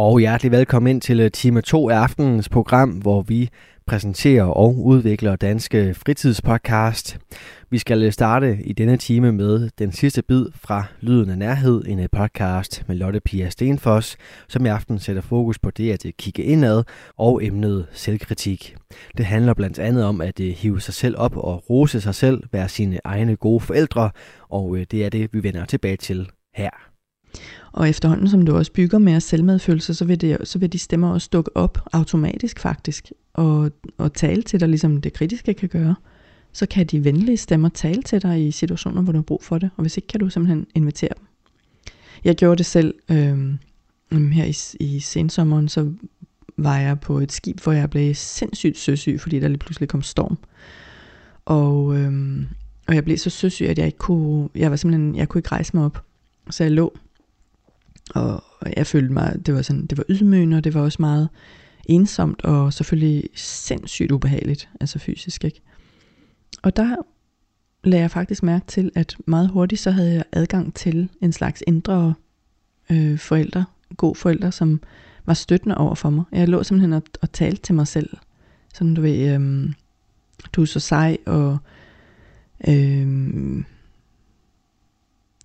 Og hjertelig velkommen ind til øh, time 2 af aftenens program, hvor vi præsenterer og udvikler Danske Fritidspodcast. Vi skal øh, starte i denne time med den sidste bid fra Lyden af Nærhed, en øh, podcast med Lotte Pia Stenfoss, som i aften sætter fokus på det at kigge indad og emnet selvkritik. Det handler blandt andet om at hive sig selv op og rose sig selv, være sine egne gode forældre, og det er det, vi vender tilbage til her. Og efterhånden, som du også bygger mere selvmedfølelse, så vil, det, så vil de stemmer også dukke op automatisk faktisk, og, og tale til dig, ligesom det kritiske kan gøre. Så kan de venlige stemmer tale til dig i situationer, hvor du har brug for det, og hvis ikke, kan du simpelthen invitere dem. Jeg gjorde det selv øh, her i, i sensommeren, så var jeg på et skib, hvor jeg blev sindssygt søsyg, fordi der lige pludselig kom storm. Og, øh, og jeg blev så søsyg, at jeg ikke kunne, jeg var simpelthen, jeg kunne ikke rejse mig op. Så jeg lå og jeg følte mig, det var sådan, det var ydmygende, og det var også meget ensomt, og selvfølgelig sindssygt ubehageligt, altså fysisk, ikke? Og der lagde jeg faktisk mærke til, at meget hurtigt så havde jeg adgang til en slags indre øh, forældre, god forældre, som var støttende over for mig. Jeg lå simpelthen og, og talte til mig selv. Sådan du ved, øh, du er så sej, og øh,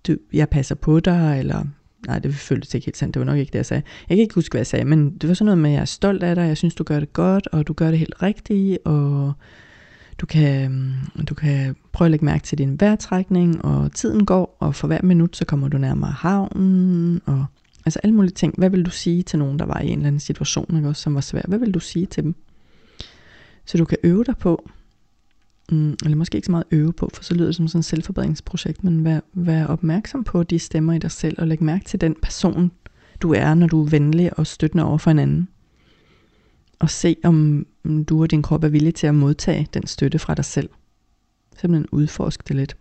du, jeg passer på dig, eller nej, det føltes ikke helt sandt, det var nok ikke det, jeg sagde. Jeg kan ikke huske, hvad jeg sagde, men det var sådan noget med, at jeg er stolt af dig, jeg synes, du gør det godt, og du gør det helt rigtigt, og du kan, mm, du kan prøve at lægge mærke til din vejrtrækning, og tiden går, og for hver minut, så kommer du nærmere havnen, og altså alle mulige ting. Hvad vil du sige til nogen, der var i en eller anden situation, ikke, også, som var svær? Hvad vil du sige til dem? Så du kan øve dig på, mm, eller måske ikke så meget øve på, for så lyder det som sådan et selvforbedringsprojekt, men vær, vær opmærksom på de stemmer i dig selv, og læg mærke til den person, du er, når du er venlig og støttende over for en anden. Og se, om du og din krop er villige til at modtage den støtte fra dig selv. Simpelthen udforsk det lidt.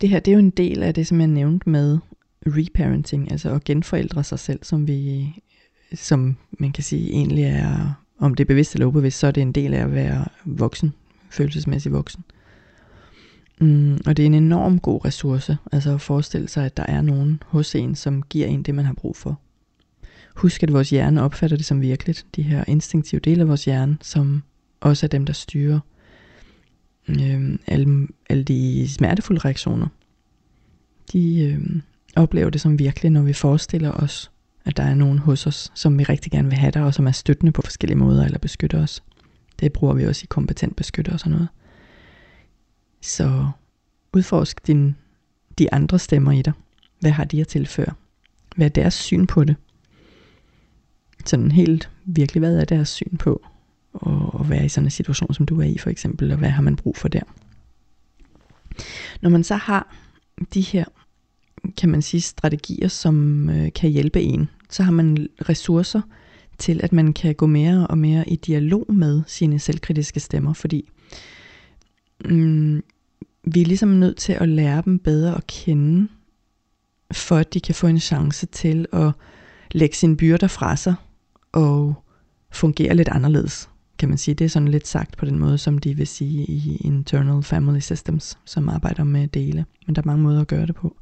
Det her, det er jo en del af det, som jeg nævnte med reparenting, altså at genforældre sig selv, som vi, som man kan sige egentlig er om det er bevidst eller ubevidst, så er det en del af at være voksen, følelsesmæssig voksen. Mm, og det er en enorm god ressource, altså at forestille sig, at der er nogen hos en, som giver en det, man har brug for. Husk, at vores hjerne opfatter det som virkeligt, de her instinktive dele af vores hjerne, som også er dem, der styrer øh, alle, alle de smertefulde reaktioner. De øh, oplever det som virkeligt, når vi forestiller os at der er nogen hos os, som vi rigtig gerne vil have der, og som er støttende på forskellige måder, eller beskytter os. Det bruger vi også i kompetent beskytter og sådan noget. Så udforsk din, de andre stemmer i dig. Hvad har de at tilføre? Hvad er deres syn på det? Sådan helt virkelig, hvad er deres syn på at være i sådan en situation, som du er i for eksempel, og hvad har man brug for der? Når man så har de her kan man sige, strategier, som øh, kan hjælpe en. Så har man ressourcer til, at man kan gå mere og mere i dialog med sine selvkritiske stemmer, fordi mm, vi er ligesom nødt til at lære dem bedre at kende, for at de kan få en chance til at lægge sine byrder fra sig og fungere lidt anderledes, kan man sige. Det er sådan lidt sagt på den måde, som de vil sige i Internal Family Systems, som arbejder med dele. Men der er mange måder at gøre det på.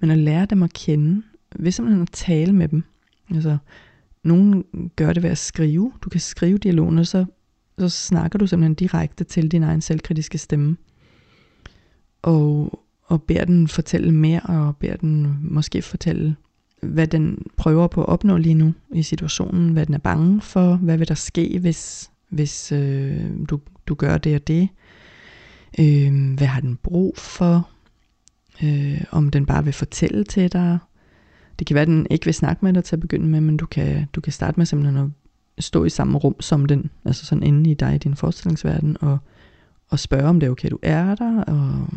Men at lære dem at kende, ved simpelthen at tale med dem. Altså, nogen gør det ved at skrive. Du kan skrive dialogen, og så, så snakker du simpelthen direkte til din egen selvkritiske stemme. Og, og beder den fortælle mere, og beder den måske fortælle, hvad den prøver på at opnå lige nu i situationen, hvad den er bange for, hvad vil der ske, hvis, hvis øh, du, du gør det og det, øh, hvad har den brug for, øh, om den bare vil fortælle til dig. Det kan være, at den ikke vil snakke med dig til at begynde med, men du kan, du kan starte med simpelthen at stå i samme rum som den, altså sådan inde i dig i din forestillingsverden, og, og spørge, om det er okay, du er der, og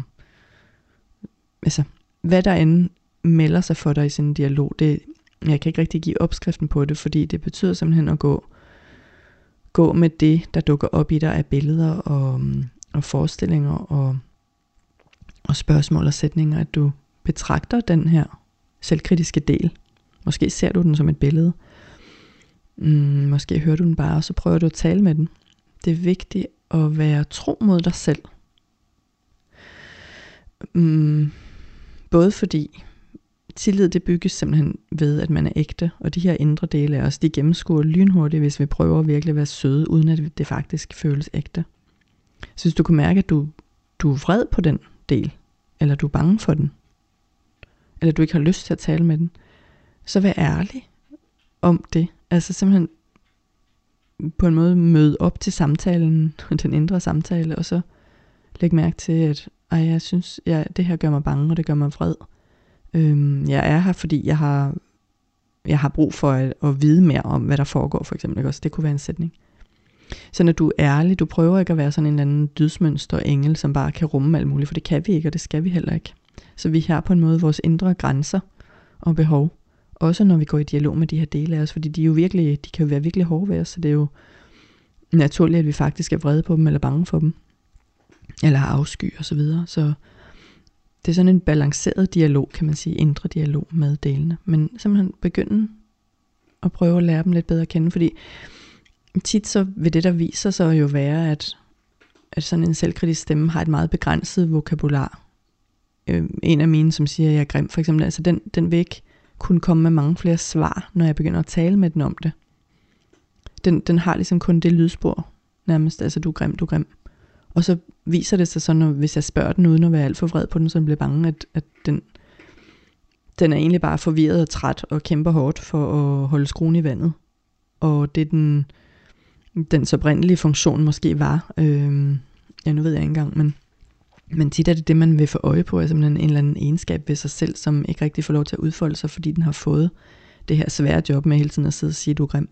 altså, hvad der end melder sig for dig i sådan en dialog, det, jeg kan ikke rigtig give opskriften på det, fordi det betyder simpelthen at gå, gå med det, der dukker op i dig af billeder og, mm, og forestillinger og og spørgsmål og sætninger, at du betragter den her selvkritiske del. Måske ser du den som et billede. Mm, måske hører du den bare, og så prøver du at tale med den. Det er vigtigt at være tro mod dig selv. Mm, både fordi tillid det bygges simpelthen ved, at man er ægte, og de her indre dele af os, de gennemskuer lynhurtigt, hvis vi prøver at virkelig være søde, uden at det faktisk føles ægte. Så hvis du kan mærke, at du, du er vred på den del, eller du er bange for den, eller du ikke har lyst til at tale med den, så vær ærlig om det. Altså simpelthen på en måde møde op til samtalen, den indre samtale, og så lægge mærke til, at ej, jeg synes, ja, det her gør mig bange, og det gør mig vred. Øhm, jeg er her, fordi jeg har, jeg har brug for at, at vide mere om, hvad der foregår, for eksempel. Ikke? Også det kunne være en sætning. Så når du er ærlig, du prøver ikke at være sådan en eller anden dydsmønster engel, som bare kan rumme alt muligt, for det kan vi ikke, og det skal vi heller ikke. Så vi har på en måde vores indre grænser og behov. Også når vi går i dialog med de her dele af os, fordi de, jo virkelig, de kan jo være virkelig hårde ved os, så det er jo naturligt, at vi faktisk er vrede på dem, eller bange for dem, eller har afsky og så videre. Så det er sådan en balanceret dialog, kan man sige, indre dialog med delene. Men simpelthen begynde at prøve at lære dem lidt bedre at kende, fordi tit så vil det, der viser sig jo være, at, at sådan en selvkritisk stemme har et meget begrænset vokabular. Øh, en af mine, som siger, at jeg er grim, for eksempel, altså den, den vil ikke kunne komme med mange flere svar, når jeg begynder at tale med den om det. Den, den har ligesom kun det lydspor, nærmest, altså du er grim, du er grim. Og så viser det sig så, når, hvis jeg spørger den uden at være alt for vred på den, så den bliver bange, at, at den, den er egentlig bare forvirret og træt og kæmper hårdt for at holde skruen i vandet. Og det den, dens oprindelige funktion måske var, øh, ja nu ved jeg ikke engang, men, men tit er det det, man vil få øje på, er simpelthen en eller anden egenskab ved sig selv, som ikke rigtig får lov til at udfolde sig, fordi den har fået det her svære job med hele tiden at sidde og sige, du er grim.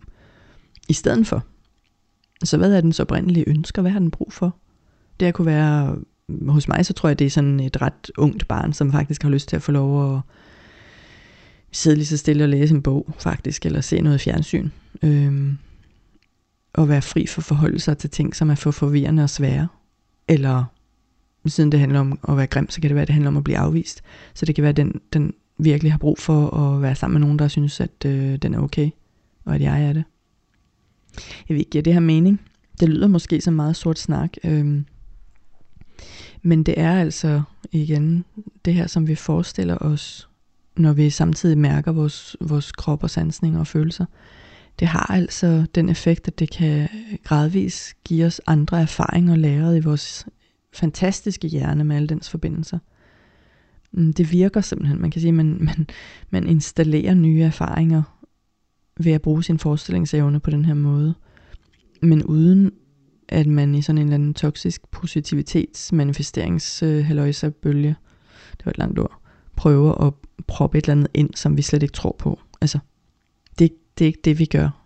I stedet for. Så hvad er dens oprindelige ønsker? Hvad har den brug for? Det kunne være, øh, hos mig så tror jeg, det er sådan et ret ungt barn, som faktisk har lyst til at få lov at sidde lige så stille og læse en bog, faktisk, eller se noget fjernsyn. Øhm, og være fri for at forholde sig til ting, som er for forvirrende og svære. Eller siden det handler om at være grim, så kan det være, at det handler om at blive afvist. Så det kan være, at den, den virkelig har brug for at være sammen med nogen, der synes, at øh, den er okay, og at jeg er det. Jeg ved ikke, giver det her mening? Det lyder måske som meget sort snak, øhm, men det er altså igen det her, som vi forestiller os, når vi samtidig mærker vores, vores krop og sansninger og følelser. Det har altså den effekt, at det kan gradvis give os andre erfaringer læret i vores fantastiske hjerne med alle dens forbindelser. Mm, det virker simpelthen, man kan sige, at man, man, man installerer nye erfaringer ved at bruge sin forestillingsevne på den her måde. Men uden at man i sådan en eller anden toksisk positivitetsmanifesteringshalløjesa bølge, det var et langt ord, prøver at proppe et eller andet ind, som vi slet ikke tror på. Altså, det, det er ikke det, vi gør.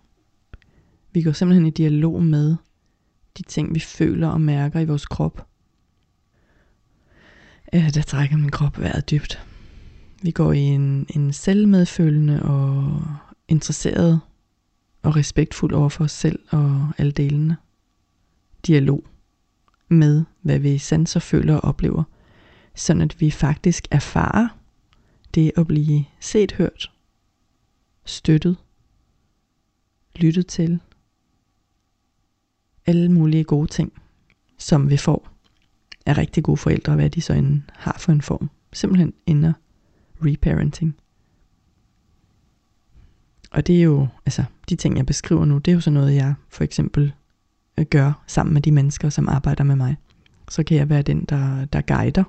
Vi går simpelthen i dialog med de ting, vi føler og mærker i vores krop. Ja, der trækker min krop vejret dybt. Vi går i en, en selvmedfølende og interesseret og respektfuld over for os selv og alle delene dialog med, hvad vi sanser, føler og oplever, sådan at vi faktisk erfarer det at blive set, hørt, støttet, lyttet til, alle mulige gode ting, som vi får af rigtig gode forældre, hvad de så end har for en form. Simpelthen ender reparenting. Og det er jo, altså de ting jeg beskriver nu, det er jo sådan noget jeg for eksempel gør sammen med de mennesker, som arbejder med mig. Så kan jeg være den, der, der guider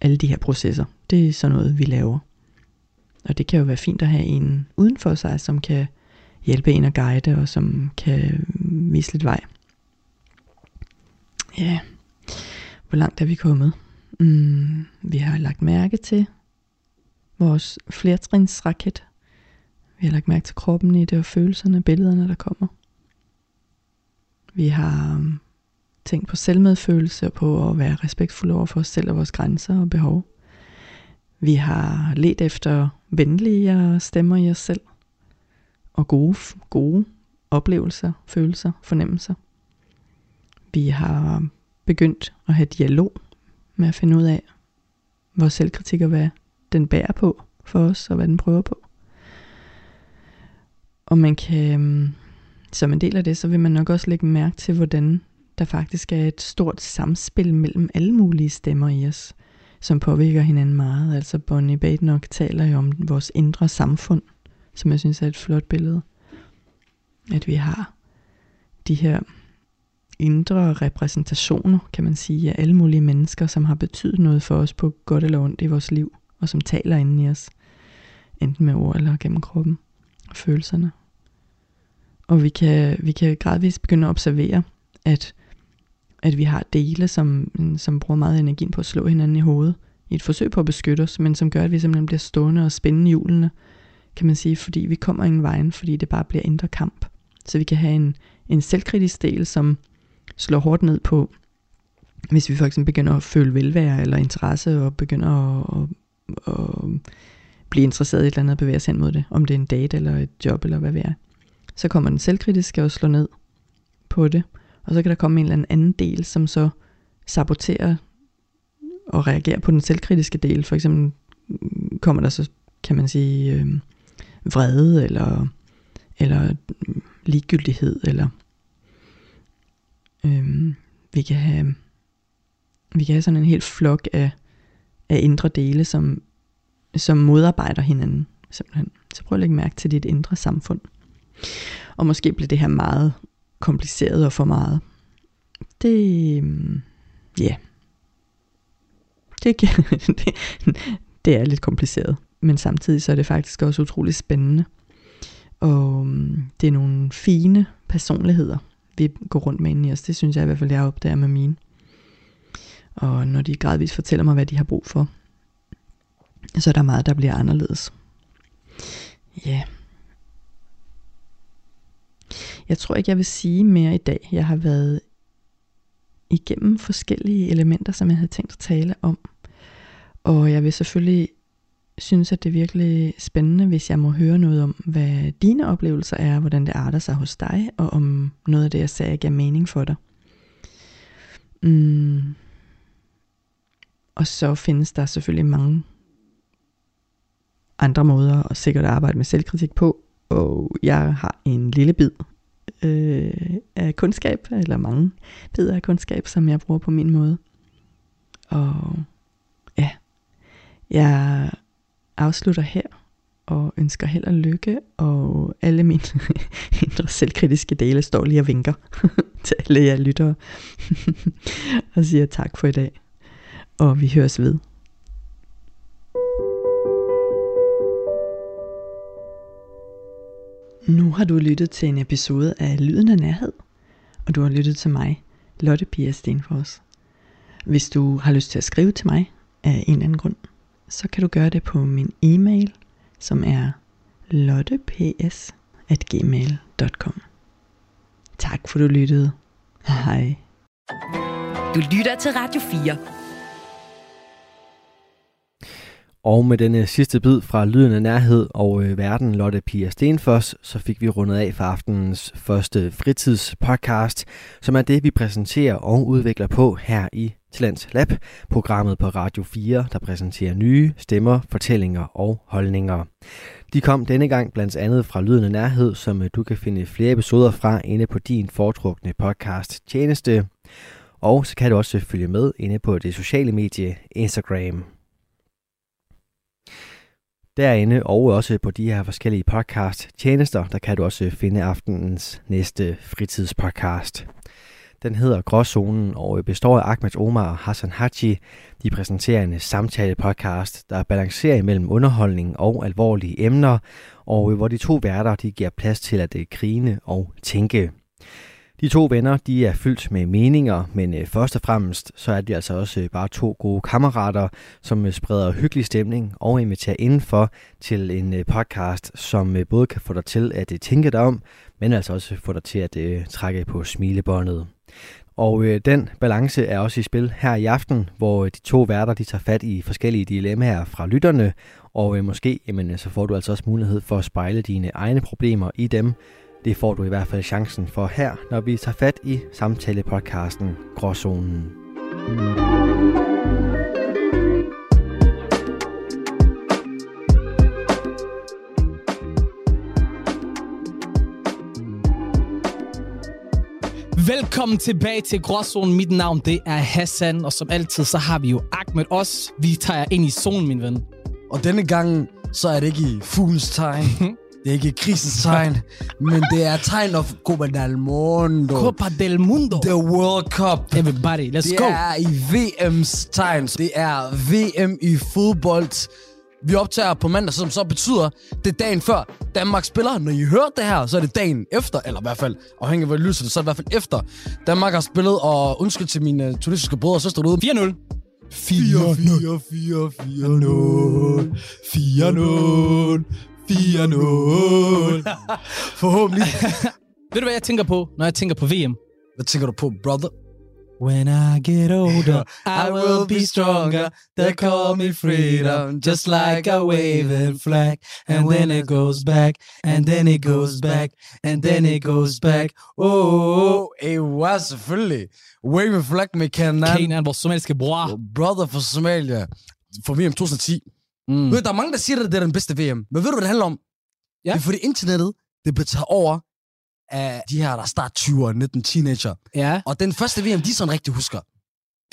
alle de her processer. Det er sådan noget, vi laver. Og det kan jo være fint at have en uden for sig, som kan hjælpe en at guide, og som kan vise lidt vej. Ja, hvor langt er vi kommet? Mm, vi har lagt mærke til vores flertrinsraket. Vi har lagt mærke til kroppen i det, og følelserne, billederne, der kommer. Vi har øhm, tænkt på selvmedfølelse og på at være respektfulde over for os selv og vores grænser og behov. Vi har let efter venlige stemmer i os selv og gode, gode oplevelser, følelser, fornemmelser. Vi har øhm, begyndt at have dialog med at finde ud af, hvor selvkritik og hvad den bærer på for os, og hvad den prøver på. Og man kan, øhm, som en del af det, så vil man nok også lægge mærke til, hvordan der faktisk er et stort samspil mellem alle mulige stemmer i os, som påvirker hinanden meget. Altså Bonnie Badenoch taler jo om vores indre samfund, som jeg synes er et flot billede. At vi har de her indre repræsentationer, kan man sige, af alle mulige mennesker, som har betydet noget for os på godt eller ondt i vores liv, og som taler inden i os, enten med ord eller gennem kroppen og følelserne. Og vi kan, vi kan gradvist begynde at observere, at, at vi har dele, som, som bruger meget energi på at slå hinanden i hovedet, i et forsøg på at beskytte os, men som gør, at vi simpelthen bliver stående og spændende hjulene, kan man sige, fordi vi kommer ingen vejen, fordi det bare bliver indre kamp. Så vi kan have en, en selvkritisk del, som slår hårdt ned på, hvis vi for eksempel begynder at føle velvære eller interesse, og begynder at, at, at blive interesseret i et eller andet og bevæge sig hen mod det, om det er en date eller et job eller hvad det er. Så kommer den selvkritiske og slår ned på det, og så kan der komme en eller anden del, som så saboterer og reagerer på den selvkritiske del. For eksempel kommer der så, kan man sige, øh, vrede eller, eller ligegyldighed, eller øh, vi kan have vi kan have sådan en helt flok af, af indre dele, som, som modarbejder hinanden. Simpelthen. Så prøv at lægge mærke til dit indre samfund. Og måske bliver det her meget kompliceret og for meget. Det, øhm, ja, yeah. det, det, det er lidt kompliceret. Men samtidig så er det faktisk også utrolig spændende. Og øhm, det er nogle fine personligheder, vi går rundt med inde i os. Det synes jeg i hvert fald, jeg opdager med mine. Og når de gradvist fortæller mig, hvad de har brug for, så er der meget, der bliver anderledes. Ja. Yeah. Jeg tror ikke, jeg vil sige mere i dag. Jeg har været igennem forskellige elementer, som jeg havde tænkt at tale om. Og jeg vil selvfølgelig synes, at det er virkelig spændende, hvis jeg må høre noget om, hvad dine oplevelser er, hvordan det arter sig hos dig, og om noget af det, jeg sagde, giver mening for dig. Mm. Og så findes der selvfølgelig mange andre måder at sikkert arbejde med selvkritik på, og jeg har en lille bid øh, af kundskab, eller mange bidder af kundskab, som jeg bruger på min måde. Og ja, jeg afslutter her og ønsker held og lykke, og alle mine indre selvkritiske dele står lige og vinker til alle jer lyttere, og siger tak for i dag, og vi høres ved. Nu har du lyttet til en episode af Lyden af Nærhed, og du har lyttet til mig, Lotte Pia Stenfors. Hvis du har lyst til at skrive til mig af en eller anden grund, så kan du gøre det på min e-mail, som er lotteps.gmail.com Tak for du lyttede. Hej. Du lytter til Radio 4. Og med denne sidste bid fra Lyden af Nærhed og øh, Verden Lotte Pia Stenfoss, så fik vi rundet af for aftenens første fritidspodcast, som er det, vi præsenterer og udvikler på her i Talents Lab, programmet på Radio 4, der præsenterer nye stemmer, fortællinger og holdninger. De kom denne gang blandt andet fra Lyden af Nærhed, som øh, du kan finde flere episoder fra inde på din foretrukne podcast tjeneste. Og så kan du også følge med inde på det sociale medie Instagram. Derinde og også på de her forskellige podcast tjenester, der kan du også finde aftenens næste fritidspodcast. Den hedder Gråzonen og består af Ahmed Omar og Hassan Haji. De præsenterer en samtale-podcast, der balancerer imellem underholdning og alvorlige emner, og hvor de to værter de giver plads til at øh, grine og tænke. De to venner de er fyldt med meninger, men øh, først og fremmest så er de altså også øh, bare to gode kammerater, som øh, spreder hyggelig stemning og inviterer indenfor til en podcast, som både kan få dig til at tænke dig om, men altså også få dig til at trække på smilebåndet. Og øh, den balance er også i spil her i aften, hvor de to værter de tager fat i forskellige dilemmaer fra lytterne, og øh, måske jamen, så får du altså også mulighed for at spejle dine egne problemer i dem. Det får du i hvert fald chancen for her, når vi tager fat i samtalepodcasten Gråzonen. Velkommen tilbage til Gråzonen. Mit navn det er Hassan, og som altid så har vi jo Ahmed os. Vi tager jer ind i zonen, min ven. Og denne gang, så er det ikke i fuglens tegn. Det er ikke krisens tegn, men det er tegn of Copa del Mundo. Copa del Mundo. The World Cup. Everybody, let's Det go. er i VM's tegn. Det er VM i fodbold. Vi optager på mandag, som så betyder, det er dagen før Danmark spiller. Når I hører det her, så er det dagen efter, eller i hvert fald, afhængig af hvad til, så er det i hvert fald efter. Danmark har spillet, og undskyld til mine tunisiske brødre og søstre derude. 4-0. 4 4 4 4 0 4 0 4 0 Forhåbentlig. Ved du, hvad jeg tænker på, når jeg tænker på VM? Hvad tænker du på, brother? When I get older, I will be stronger. They call me freedom, just like a waving flag. And then it goes back, and then it goes back, and then it goes back. Oh, Hey, wow, selvfølgelig. Wave flag med Kanan. Kane er vores somaliske bror. Brother for Somalia. For VM 2010. Mm. Ved, du, der er mange, der siger, at det er den bedste VM. Men ved du, hvad det handler om? Ja. Det er fordi internettet, det blev taget over af de her, der er start 20'ere, 19 teenager. Ja, Og den første VM, de sådan rigtig husker.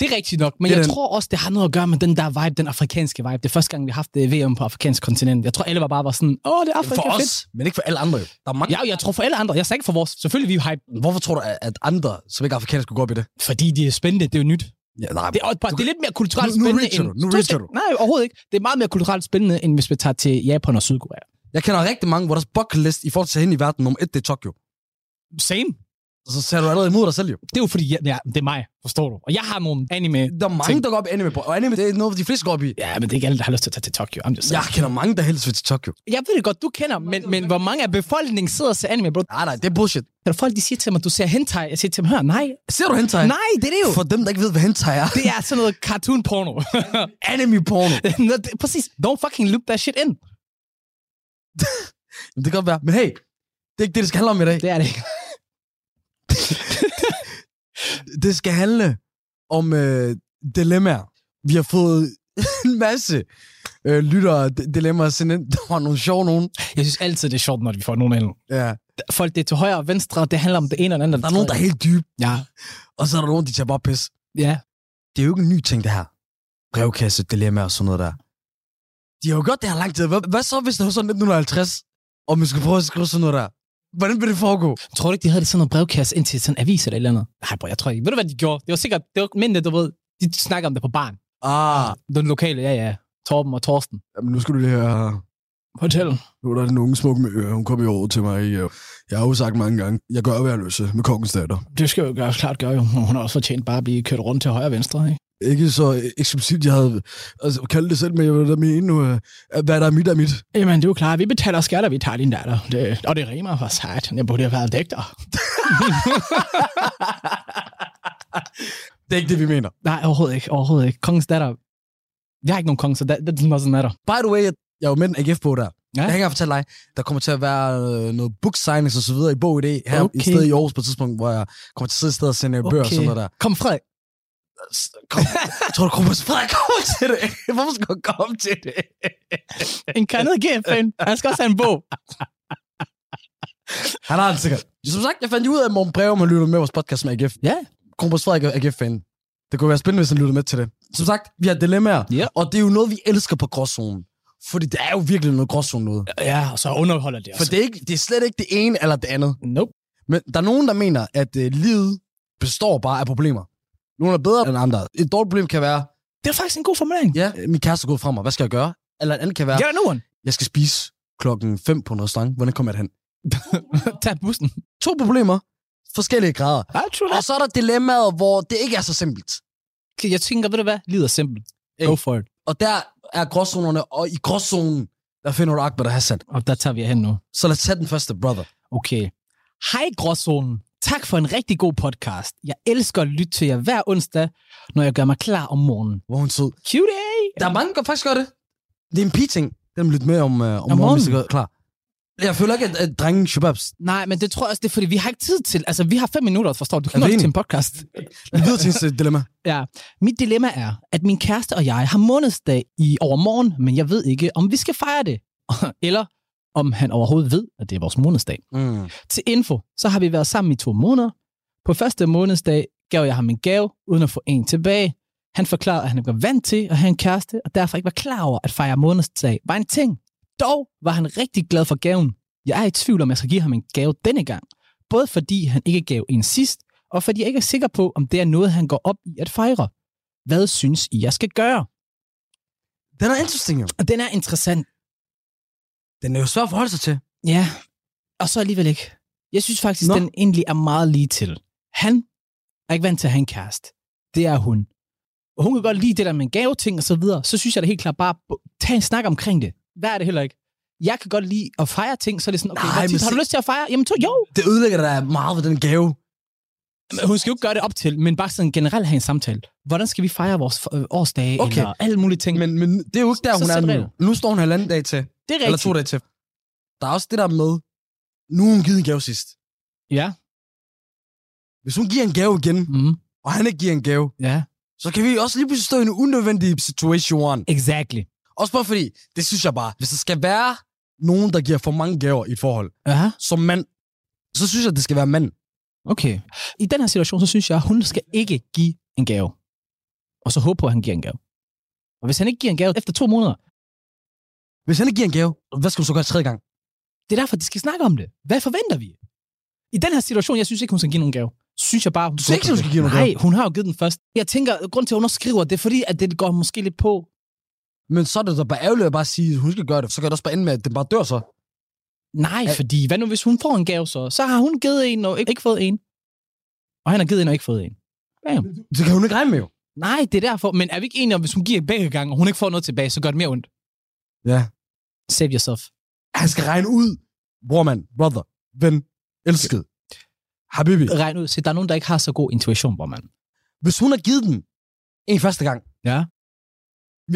det er rigtigt nok. Men Det jeg den- tror også, det har noget at gøre med den der vibe, den afrikanske vibe. Det er første gang, vi har haft det VM på afrikansk kontinent. Jeg tror, alle var bare var sådan, åh, det er Afrika, For fedt. os, men ikke for alle andre. Der er mange, Ja, jeg tror for alle andre. Jeg sagde ikke for vores. Selvfølgelig vi er hype, Hvorfor tror du, at at andre, som ikke er afrikanske, skulle gå op i det? fordi de er spændende. Det er jo nyt. Ja, nej, Det er, bare, det er lidt mere kulturelt Nu- nu spændende reacher end... du, nu reacher sek- Nej, overhovedet ikke. Det er meget mere kulturelt spændende, end hvis vi tager til Japan og Sydkorea. jeg kender rigtig mange, hvor deres bucket list i forhold til hen i verden, nummer et, det er Tokyo. Same. Så ser du allerede imod dig selv jo. Det er jo fordi, ja, ja, det er mig, forstår du. Og jeg har nogle anime... Der er mange, ting. der går op i anime på, og anime, det er noget, de fleste går op i. Ja, men det er ikke alle, der har lyst til at tage til Tokyo. I'm just Jeg kender mange, der helst vil til Tokyo. Jeg ved det godt, du kender, men, men hvor mange af befolkningen sidder og ser anime, bro? Nej, nej, det er bullshit. Der er folk, de siger til mig, du ser hentai. Jeg siger til dem, hør, nej. Ser du hentai? Nej, det er det jo. For dem, der ikke ved, hvad hentai er. Det er sådan noget cartoon porno. anime porno. Nå, det- Præcis. Don't fucking loop that shit in. Det kan godt være. Men hey, det er ikke det, det skal handle om i dag. Det er det ikke. Det skal handle om øh, dilemmaer. Vi har fået en masse øh, lyttere dilemmaer sendt ind. Der var nogle sjove nogen. Jeg synes altid, det er sjovt, når vi får nogen ind. Ja. Folk, det er til højre og venstre, det handler om det ene og det andet. Der er nogen, der er helt dybe, Ja, og så er der nogen, de tager bare pis. ja. Det er jo ikke en ny ting, det her. Brevkasse, dilemma og sådan noget der. De har jo gjort det her lang tid. Hvad, hvad så, hvis det var sådan 1950, og man skulle prøve at skrive sådan noget der? Hvordan vil det foregå? Tror du ikke, de havde det sådan noget brevkasse ind til sådan en avis eller et eller andet? Nej, bro, jeg tror ikke. Ved du, hvad de gjorde? Det var sikkert, det var mændene, du ved, de snakker om det på barn. Ah, Den lokale, ja, ja. Torben og Torsten. jamen, nu skal du lige høre. Fortæl. Nu er der den unge smukke med øre. Hun kom i år til mig. øh, Jeg har jo sagt mange gange, jeg gør, hvad jeg til med kongens datter. Det skal jo gøre, klart gøre jo. Hun har også fortjent bare at blive kørt rundt til højre og venstre, ikke? Ikke så eksklusivt, jeg havde altså, kaldt det selv, men jeg vil da mene nu, øh, hvad der er mit, er mit. Jamen, det er jo klart. Vi betaler skatter, vi tager din datter. Det, og det rimer for sat. Jeg burde have været digter. Det er ikke det, vi mener. Nej, overhovedet ikke. Overhovedet ikke. Kongens datter. Jeg har ikke nogen konge, så that, that doesn't matter. By the way, jeg er jo med en AGF på der. Ja. Jeg kan ikke fortælle dig, der kommer til at være øh, noget book signings og så videre i bog i det her Okay. i stedet i Aarhus på et tidspunkt, hvor jeg kommer til at sidde et sted og sende okay. bøger og sådan noget der. Kom, Frederik. Kom, tror du, Kronprins Frederik kommer til det? Hvorfor skal han komme til det? En kandet GF-fan. Han skal også have en bog. Han har det sikkert. Som sagt, jeg fandt ud af, at Morten Breve, man lytter med vores podcast med AGF. Ja. Kronprins Frederik er AGF-fan. Det kunne være spændende, hvis han lytter med til det. Som sagt, vi har dilemmaer, Ja. og det er jo noget, vi elsker på gråzonen. Fordi det er jo virkelig noget gråzone noget. Ja, og så underholder det For også. det er, ikke, det er slet ikke det ene eller det andet. Nope. Men der er nogen, der mener, at øh, livet består bare af problemer. Nogle er bedre end andre. Et dårligt problem kan være, Det er faktisk en god formulering. ja, min kæreste er gået fra mig, hvad skal jeg gøre? Eller et andet kan være, Get a new one. jeg skal spise klokken 5 på en restaurant. Hvordan kommer jeg derhen? Tag bussen. To problemer, forskellige grader. Og så er der dilemmaet, hvor det ikke er så simpelt. that. Jeg tænker, ved du hvad? Livet er simpelt. Go for it. Og der er gråzonerne, og i gråzonen, der finder du Akbar og Hassan. Og der tager vi hen nu. Så lad os tage den første, brother. Okay. Hej Gråzonen. Tak for en rigtig god podcast. Jeg elsker at lytte til jer hver onsdag, når jeg gør mig klar om morgenen. Hvor hun sød. Cutie! Der er mange, der faktisk gør det. Det er en pige-ting. Den er lidt med om, uh, om, om morgenen, morgenen. hvis det gør klar. Jeg føler ikke, at, at drengen shababs. Nej, men det tror jeg også, det er, fordi vi har ikke tid til... Altså, vi har fem minutter, forstår du? Du kan ikke til en podcast. Vi videre til ens øh, dilemma. Ja. Mit dilemma er, at min kæreste og jeg har månedsdag i overmorgen, men jeg ved ikke, om vi skal fejre det. Eller om han overhovedet ved, at det er vores månedsdag. Mm. Til info, så har vi været sammen i to måneder. På første månedsdag gav jeg ham en gave, uden at få en tilbage. Han forklarede, at han var vant til at have en kæreste, og derfor ikke var klar over, at fejre månedsdag var en ting. Dog var han rigtig glad for gaven. Jeg er i tvivl om, jeg skal give ham en gave denne gang. Både fordi han ikke gav en sidst, og fordi jeg ikke er sikker på, om det er noget, han går op i at fejre. Hvad synes I, jeg skal gøre? Den er interesting, jo. Den er interessant. Den er jo svær at forholde sig til. Ja, og så alligevel ikke. Jeg synes faktisk, Nå. den egentlig er meget lige til. Han er ikke vant til at have en kæreste. Det er hun. Og hun kan godt lide det der med en gaveting og så videre. Så synes jeg da helt klart bare, tag en snak omkring det. Hvad er det heller ikke? Jeg kan godt lide at fejre ting, så er det sådan, okay, Nej, Nej, men har du lyst til at fejre? Jamen, to, jo. Det ødelægger da meget ved den gave. Hun skal jo ikke gøre det op til, men bare sådan generelt have en samtale. Hvordan skal vi fejre vores øh, årsdage, Okay. eller alle mulige ting. Men, men det er jo ikke der, Så hun er sæt nu. Nu står hun halvanden dag til. det er Eller rigtigt. to dage til. Der er også det der med, nu har hun givet en gave sidst. Ja. Hvis hun giver en gave igen, Mm. og han ikke giver en gave, Ja. så kan vi også lige pludselig stå i en unødvendig situation. Exactly. Også bare fordi, det synes jeg bare, hvis der skal være nogen, der giver for mange gaver i et forhold, Ja. som mand, så synes jeg, det skal være mand. Okay. I den her situation, så synes jeg, at hun skal ikke give en gave. Og så håbe på, at han giver en gave. Og hvis han ikke giver en gave efter to måneder, Hvis han ikke giver en gave, hvad skal du så gøre tredje gang? det er derfor, de skal snakke om det. Hvad forventer vi? I den her situation, jeg synes ikke, hun skal give nogen gave. Synes jeg bare, hun Du synes ikke, hun skal give nogen Nej, gave? hun har jo givet den først. Jeg tænker, grund til, at hun skriver, det er fordi, at det går måske lidt på. Men så er det da bare ærgerligt at bare sige, at hun skal gøre det. Så kan det også bare ende med, at den bare dør så. Nej, Ja. fordi hvad nu, hvis hun får en gave så? Så har hun givet en og ikke, ikke fået en. Og han har givet en og ikke fået en. Bam. Det kan hun ikke regne med jo. Nej, det er derfor. Men er vi ikke enige om, hvis hun giver begge gange, og hun ikke får noget tilbage, så gør det mere ondt? Ja. Save yourself. Han skal regne ud. Brormand, brother, ven, elsket. Habibi. regn ud, se, der er nogen, der ikke har så god intuition, hvor man. Hvis hun har givet den en første gang, Ja.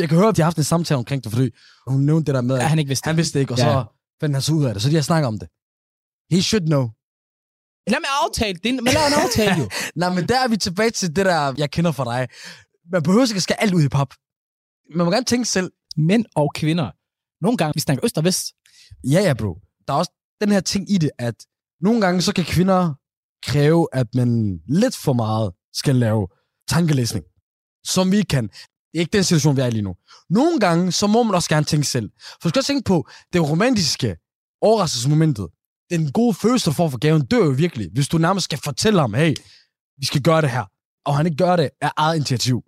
jeg kan høre, at de har haft en samtale omkring det, fordi hun nævnte det der med, Ja, at han ikke vidste han vidste det ikke, og Ja. så fandt han så ud af det. Så de har snakket om det. He should know. Lad mig aftale det. Men lad en aftale jo. Nej, men der er vi tilbage til det der, jeg kender fra dig. Man behøver ikke at skære alt ud i pap. Man må gerne tænke selv. Mænd og kvinder. Nogle gange, vi snakker øst og vest. Ja, ja, bro. Der er også den her ting i det, at nogle gange så kan kvinder kræve, at man lidt for meget skal lave tankelæsning, som vi kan. Det er ikke den situation, vi er i lige nu. Nogle gange, så må man også gerne tænke selv. For du skal også tænke på, det romantiske overraskelsesmomentet, den gode følelse, du får for gaven, dør jo virkelig, hvis du nærmest skal fortælle ham, hey, vi skal gøre det her, og han ikke gør det af eget initiativ.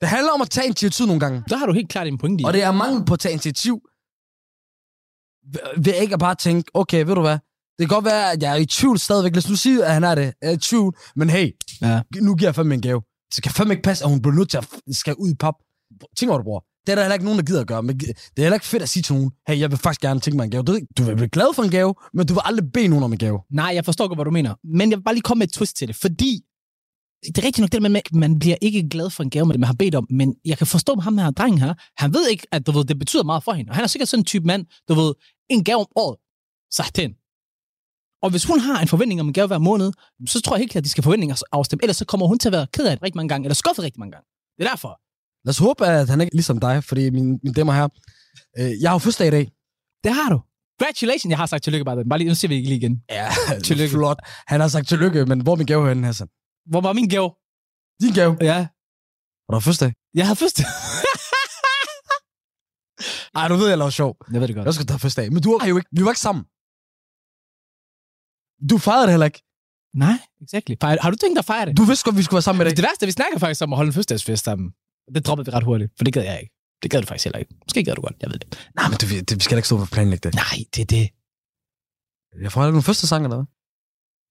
Det handler om at tage initiativ nogle gange. Der har du helt klart en pointe i. Og det er mangel på at tage initiativ. Ved- Ved ikke at bare tænke, okay, ved du hvad? Det kan godt være, at jeg er i tvivl stadigvæk. Lad os nu sige, at han er det. Jeg er i tvivl. Men hey, Ja. nu giver jeg fandme en gave. Så det kan fandme ikke passe, at hun bliver nødt til at skal ud i pap. Tænk over det, bror. Det er der heller ikke nogen, der gider at gøre. Men det er heller ikke fedt at sige til nogen, hey, jeg vil faktisk gerne tænke mig en gave. Du, ved du vil blive glad for en gave, men du vil aldrig bede nogen om en gave. Nej, jeg forstår godt, hvad du mener. Men jeg vil bare lige komme med et twist til det, fordi det er rigtigt nok det man, at man bliver ikke glad for en gave, man har bedt om, men jeg kan forstå ham her drengen her. Han ved ikke, at du ved, det betyder meget for hende. Og han er sikkert sådan en type mand, du ved, en gave om året. Så den. Og hvis hun har en forventning om en gave hver måned, så tror jeg helt klart, at de skal forventninger afstemme. Ellers så kommer hun til at være ked af det rigtig mange gange, eller skuffet rigtig mange gange. Det er derfor. Lad os håbe, at han ikke er ligesom dig, fordi min, min dæmmer her. Øh, jeg har jo fødselsdag i dag. Det har du. Congratulations, jeg har sagt tillykke bare. Bare lige, nu ser vi ikke lige igen. Ja, Tillykke. Flot. Han har sagt tillykke, men hvor er min gave henne, Hassan? Hvor var min gave? Din gave. Ja, Og der er fødselsdag. jeg havde først. Ej, du ved, jeg laver sjov. jeg ved det godt. Jeg skal tage fødselsdag. Men du har jo ikke, vi var ikke sammen. Du fejrede det heller ikke. Nej, exactly. Fejre- Har du tænkt dig at fejre det? Du vidste godt, vi skulle være sammen med dig. Det værste, vi snakker faktisk om at holde en fødselsdagsfest sammen. Det droppede vi ret hurtigt, for det gad jeg ikke. Det gad du faktisk heller ikke. Måske gad du godt, jeg ved det. Nej, men du, det, vi skal ikke stå for at planlægge det. Nej, det er det. Jeg får aldrig nogle første sang, eller hvad?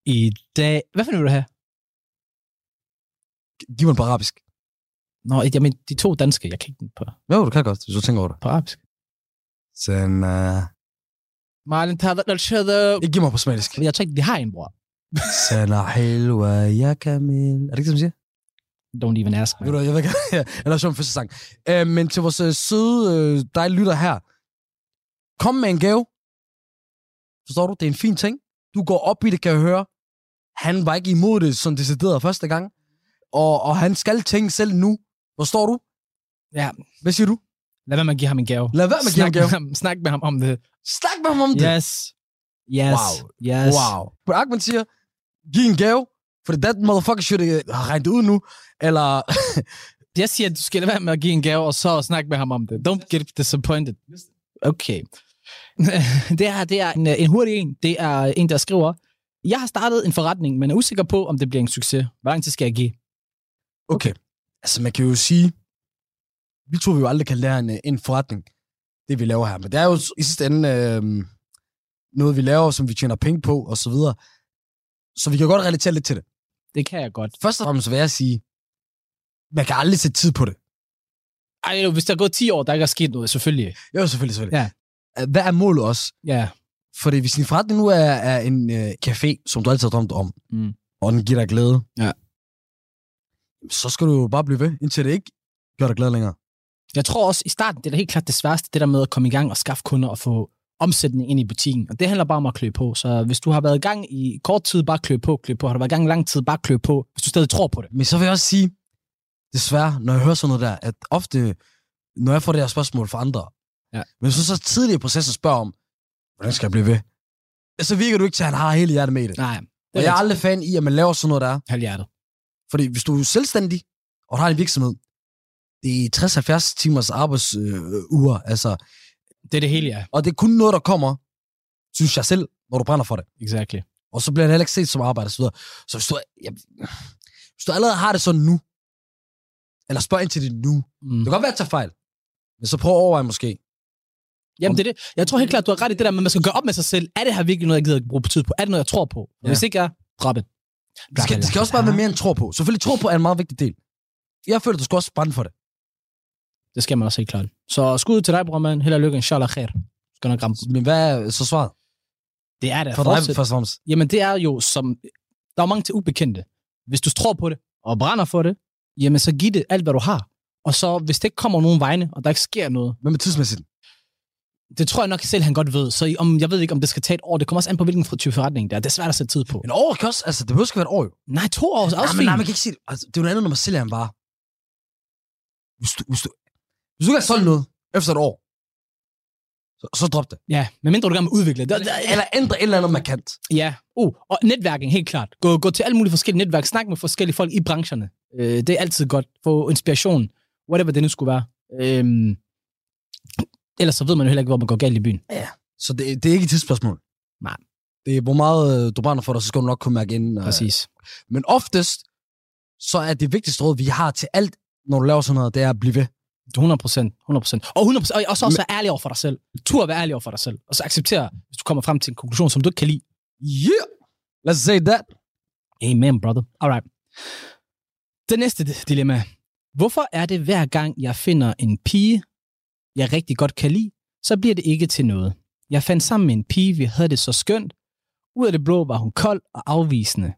I dag... Hvad fanden vil du have? Giv mig på arabisk. Nå, jamen, de to danske, jeg kan ikke den på, Jo, du kan godt, hvis du tænker over det. på arabisk. Sen, uh... Somalisk. Jeg tror ikke, de har en, bror. Sana hilwa ya kamil. Er det ikke? Don't even ask me. jeg ved ikke, jeg laver sjov første sang. Uh, men til vores uh, søde, dejlige lytter her. Kom med en gave. Forstår du? Det er en fin ting. Du går op i det, kan jeg høre. Han var ikke imod det, som decideret første gang. Og, og han skal tænke selv nu. Forstår du? Ja, Hvad siger du? lad være med at give ham en gave. Lad være med at give ham en gave. ham, snak med ham om det. Snak med ham om det. Yes. Yes. Wow. Yes. Wow. På Ahmed siger, giv en gave, For that motherfucker should have regnet ud nu. Eller, Jeg siger, at du skal lade være med at give en gave, og så snakke med ham om det. Don't get disappointed. Okay. det her det er en, en hurtig en. Det er en, der skriver, jeg har startet en forretning, men er usikker på, om det bliver en succes. Hvor lang tid skal jeg give? okay. Altså, man kan jo sige, vi tror vi jo aldrig kan lære en, en forretning, det vi laver her. Men det er jo i sidste ende øh, noget, vi laver, som vi tjener penge på, og så videre. Så vi kan godt relatere lidt til det. Det kan jeg godt. Først og fremmest vil jeg sige, man kan aldrig sætte tid på det. Ej, hvis der er gået 10 år, der ikke er sket noget, selvfølgelig. Jo, selvfølgelig, selvfølgelig. Ja. Hvad er målet også? Ja. Fordi hvis din forretning nu er, er en øh, café, som du altid har drømt om, Mm. og den giver dig glæde, Ja. så skal du jo bare blive ved, indtil det ikke gør dig glad længere. Jeg tror også, i starten, det er da helt klart det sværeste, det der med at komme i gang og skaffe kunder og få omsætning ind i butikken. Og det handler bare om at klø på. Så hvis du har været i gang i kort tid, bare klø på, klø på. Har du været i gang i lang tid, bare klø på, hvis du stadig tror på det. Men så vil jeg også sige, desværre, når jeg hører sådan noget der, at ofte, når jeg får det her spørgsmål fra andre, Ja. men så så tidligt i processen spørger om, hvordan skal jeg blive ved? Så virker du ikke til, at han har hele hjertet med i det. Nej, det og jeg er aldrig fan i, at man laver sådan noget der. halvhjertet. Fordi hvis du er selvstændig, og du har en virksomhed, det er 60-70 timers arbejdsuger, øh, altså, Det er det hele, ja. og det er kun noget, der kommer, synes jeg selv, når du brænder for det. Exactly. Og så bliver det heller ikke set som arbejde og så. Så hvis du, ja, hvis du allerede har det sådan nu, eller spørg ind til det nu, Mm. det kan godt være, at jeg tager fejl, men så prøv at overveje måske. Jamen, det er det. Jeg tror helt klart, du har ret i det der, men man skal gøre op med sig selv. Er det her virkelig noget, jeg gider bruge tid på? Er det noget, jeg tror på? Ja. Hvis ikke jeg, drop det. Det skal, det skal også bare være mere end tro på. Selvfølgelig tro på er en meget vigtig del. Jeg føler, du skal også brænde for det. Det skal man også helt klart. Så skud til dig, bror man. Held og lykke, inshallah khair. Skal nok ramme. Men hvad er så svaret? Det er det. For dig først og fremmest. Jamen, det er jo som... Der er mange til ubekendte. Hvis du tror på det, og brænder for det, jamen så giv det alt, hvad du har. Og så, hvis det ikke kommer nogen vegne, og der ikke sker noget, Hvad med tidsmæssigt? det tror jeg nok selv, han godt ved. Så om, jeg ved ikke, om det skal tage et år. Det kommer også an på, hvilken type forretning det er. Det er svært at sætte tid på. En år kan også, altså det behøver ikke være et år jo. Nej, to år er også nej, men, nej, man kan ikke sige det. Altså, det er jo noget andet, når man sælger en vare. Hvis du, hvis du, hvis du ikke har solgt noget efter et år, så, så drop det. Ja, medmindre du gerne vil udvikle det. Eller ændre et eller andet markant. Ja, uh, og netværking, helt klart. Gå, gå til alle mulige forskellige netværk. Snak med forskellige folk i brancherne. Øh, det er altid godt. Få inspiration. Whatever det nu skulle være. Øhm, ellers så ved man jo heller ikke, hvor man går galt i byen. Så det, det er ikke et tidsspørgsmål. Nej. Det er, hvor meget øh, du brænder for dig, så skal du nok kunne mærke ind. øh, Præcis. Men oftest, så er det vigtigste råd, vi har til alt, når du laver sådan noget, det er at blive ved. 100 procent. 100 procent. Og 100 og også, også være ærlig over for dig selv. Tur at være ærlig over for dig selv. Og så acceptere, hvis du kommer frem til en konklusion, som du ikke kan lide. Yeah! Let's say that. Amen, brother. Alright. Det næste di- dilemma. Hvorfor er det hver gang, jeg finder en pige, jeg rigtig godt kan lide, så bliver det ikke til noget? Jeg fandt sammen med en pige, vi havde det så skønt. Ud af det blå var hun kold og afvisende.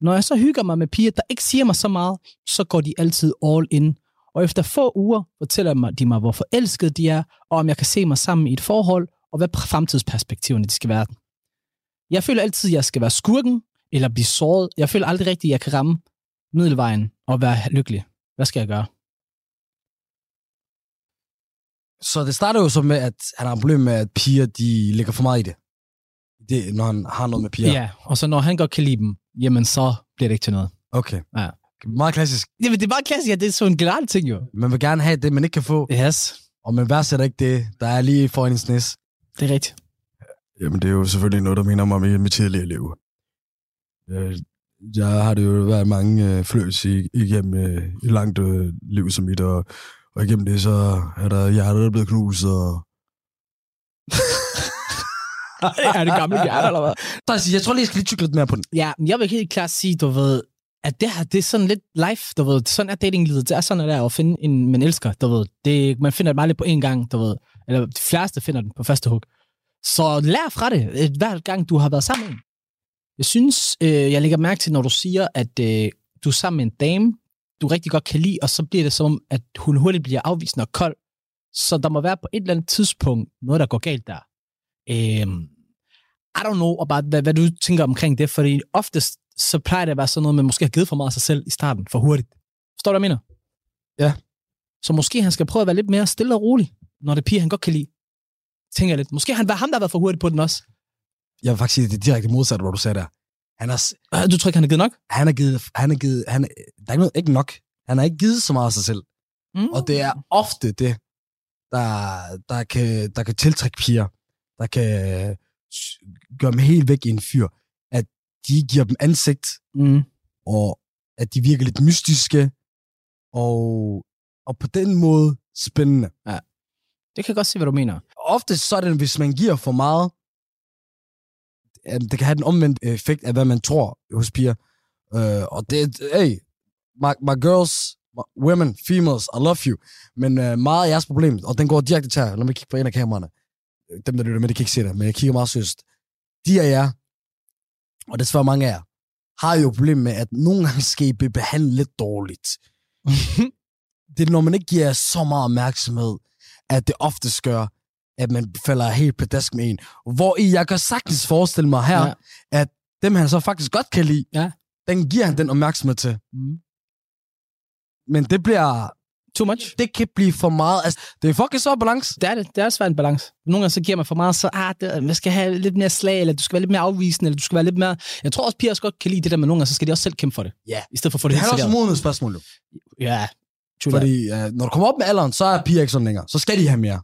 Når jeg så hygger mig med piger, der ikke siger mig så meget, så går de altid all in. Og efter få uger fortæller mig- de mig, hvor forelskede de er, og om jeg kan se mig sammen i et forhold, og hvad fremtidsperspektiverne de skal være. Jeg føler altid, at jeg skal være skurken, eller blive såret. Jeg føler aldrig rigtigt, at jeg kan ramme middelvejen og være lykkelig. Hvad skal jeg gøre? Så det starter jo så med, at han har et problem med, at piger, de lægger for meget i det. det når han har noget med piger. Ja. ja, og så når han godt kan lide dem, jamen så bliver det ikke til noget. Okay. Ja. Meget klassisk. Jamen, det er bare klassisk, at det er sådan en generelt ting jo. Man vil gerne have det, man ikke kan få, Yes, og man værdsætter ikke det, der er lige foran ens næs. det er rigtigt. Jamen, det er jo selvfølgelig noget, der minder mig om i mit tidligere liv. Jeg, har det jo været mange øh, fløs i, igennem øh, et langt øh, liv som mit, og, og igennem det, så er der hjertet, der er blevet knust, og er det gamle hjerte, eller hvad? Jeg tror lige, jeg skal lige tykke lidt mere på den. Ja, men jeg vil helt klart sige, du ved, at det her, det er sådan lidt life, du ved. Sådan er datinglivet. Det er sådan, at det er at finde en, man elsker, du ved. Det, man finder det meget lidt på én gang, du ved. Eller de fleste finder den på første hug. Så lær fra det, øh, hver gang du har været sammen med en. Jeg synes, øh, jeg lægger mærke til, når du siger, at øh, du er sammen med en dame, du rigtig godt kan lide, og så bliver det som om, at hun hurtigt bliver afvisende og kold. Så der må være på et eller andet tidspunkt noget, der går galt der. Øh, I don't know about, hvad, hvad du tænker omkring det, fordi oftest så plejer det at være sådan noget, man måske har givet for meget af sig selv i starten, for hurtigt. Forstår du, hvad jeg mener? Ja. Så måske han skal prøve at være lidt mere stille og rolig, når det er piger, han godt kan lide. Tænker jeg lidt. Måske han var ham, der har været for hurtigt på den også. Jeg vil faktisk sige, det er direkte modsat, hvor du sagde der. Han har, Øh, Du tror ikke, han har givet nok? han har givet, han har givet, han, der er ikke, noget, ikke nok. Han har ikke givet så meget af sig selv. Mm. Og det er ofte det, der, der, kan, der kan tiltrække piger, der kan s- gøre dem helt væk i en fyr, de giver dem ansigt, Mm. og at de virker lidt mystiske, og, og på den måde spændende. Det kan jeg godt se, hvad du mener. Ofte så er det, hvis man giver for meget, det kan have den omvendte effekt af, hvad man tror hos piger. Uh, og det er, hey, my, my girls, my women, females, I love you. Men uh, meget af jeres problem, og den går direkte til jer. Lad mig kigge på en af kameraerne. Dem, der lytter med, de kan ikke se det, men jeg kigger meget seriøst. De af jer, og desværre mange af jer, har jo et problem med, at nogle gange skal I blive behandlet lidt dårligt. det er, når man ikke giver så meget opmærksomhed, at det oftest gør, at man falder helt pedask med en. Hvor i jeg kan sagtens forestille mig her, ja. at dem han så faktisk godt kan lide, Ja. den giver han den opmærksomhed til. Mm. Men det bliver, Too much? det kan blive for meget. Altså, det er fucking så balance. Det er det. Det er svært en balance. Nogle gange så giver man for meget, så ah, det, man skal have lidt mere slag, eller du skal være lidt mere afvisende, eller du skal være lidt mere... Jeg tror også, piger også godt kan lide det der med nogle gange, så skal de også selv kæmpe for det. Ja. I stedet for at få Det det, er helt også serveret. modnet spørgsmål, jo. Ja. True. Fordi uh, når du kommer op med alderen, så er piger ikke sådan længere. Så skal de have mere.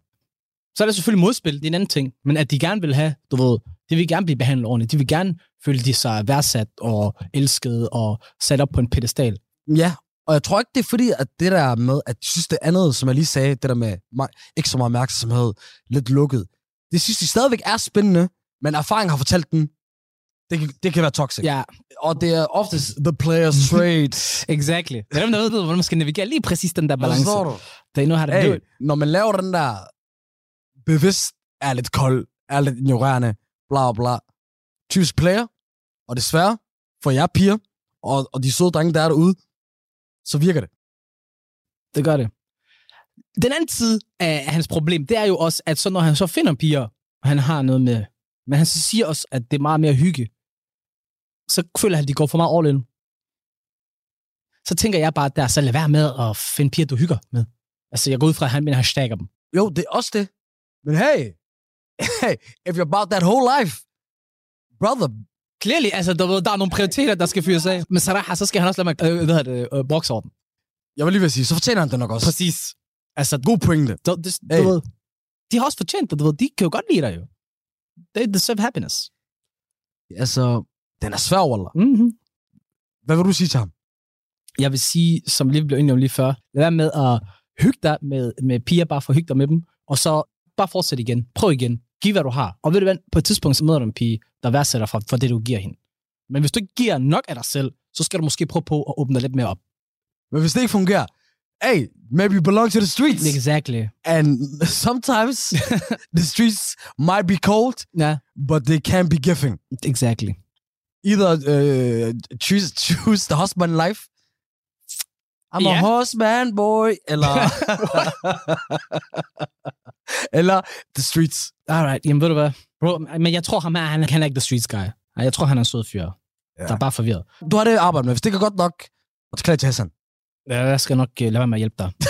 Så er der selvfølgelig modspil, det er en anden ting. Men at de gerne vil have, du ved, de vil gerne blive behandlet ordentligt. De vil gerne føle, de sig værdsat og elsket og sat op på en pedestal. Ja, og jeg tror ikke, det er fordi, at det der med, at jeg synes det andet, som jeg lige sagde, det der med ikke så meget opmærksomhed, lidt lukket, det synes de stadigvæk er spændende, men erfaring har fortalt dem, det kan, det kan være toxic. Ja, Og det er oftest the player's trade. exactly. Det er dem, der ved, hvordan man skal navigere lige præcis den der balance. Forstår du? Det er nu har det hey. når man laver den der bevidst er lidt kold, er lidt ignorerende, bla bla, typisk player, og desværre for jer piger, og, og de søde drenge, der er derude, så virker det. Det gør det. Den anden side af hans problem, det er jo også, at så når han så finder piger, og han har noget med, men han så siger også, at det er meget mere hygge, så føler han, at de går for meget all in. Så tænker jeg bare, der så lad være med at finde piger, du hygger med. Altså, jeg går ud fra, at han mener, at han dem. Jo, det er også det. Men hey, hey, if you're about that whole life, brother, Clearly, altså, der, der er nogle prioriteter, der skal fyres af. Men Sarah, så skal han også lade mig, øh, hvad hedder det, øh, jeg vil lige vil sige, så fortjener han det nok også. Præcis. Altså, God pointe. du, du, Hey. du ved, de har også fortjent det, du ved. De kan jo godt lide dig jo. They deserve happiness. Altså, den er svær, Wallah. Mm-hmm. Hvad vil du sige til ham? jeg vil sige, som lige blev enige om lige før, lad være med at hygge dig med, med piger, bare for at hygge dig med dem, og så bare fortsæt igen. Prøv igen. Giv, hvad du har. Og ved du hvad, på et tidspunkt, så møder du en pige, der værdsætter for, for det, du giver hende. Men hvis du ikke giver nok af dig selv, så skal du måske prøve på at åbne dig lidt mere op. Men hvis det ikke fungerer, hey, maybe you belong to the streets. Exactly. And sometimes the streets might be cold, Ja, but they can be giving. exactly. Either uh, choose, choose the husband life. I'm Ja. a husband boy. Eller, eller the streets. Alright, jamen ved du hvad? Bro, men jeg tror ham her, han, han er ikke the streets guy. Jeg tror, han er en sød fyr. Ja. Der er bare forvirret. Du har det arbejde med. Hvis det går godt nok, og til til Hassan. Ja, Jeg skal nok uh, lade være med at hjælpe dig.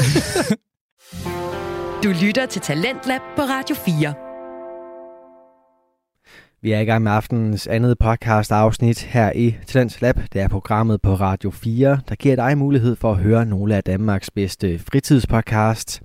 Du lytter til Talentlab på Radio 4. Vi er i gang med aftenens andet podcast afsnit her i Talents Lab. Det er programmet på Radio 4, der giver dig mulighed for at høre nogle af Danmarks bedste fritidspodcast.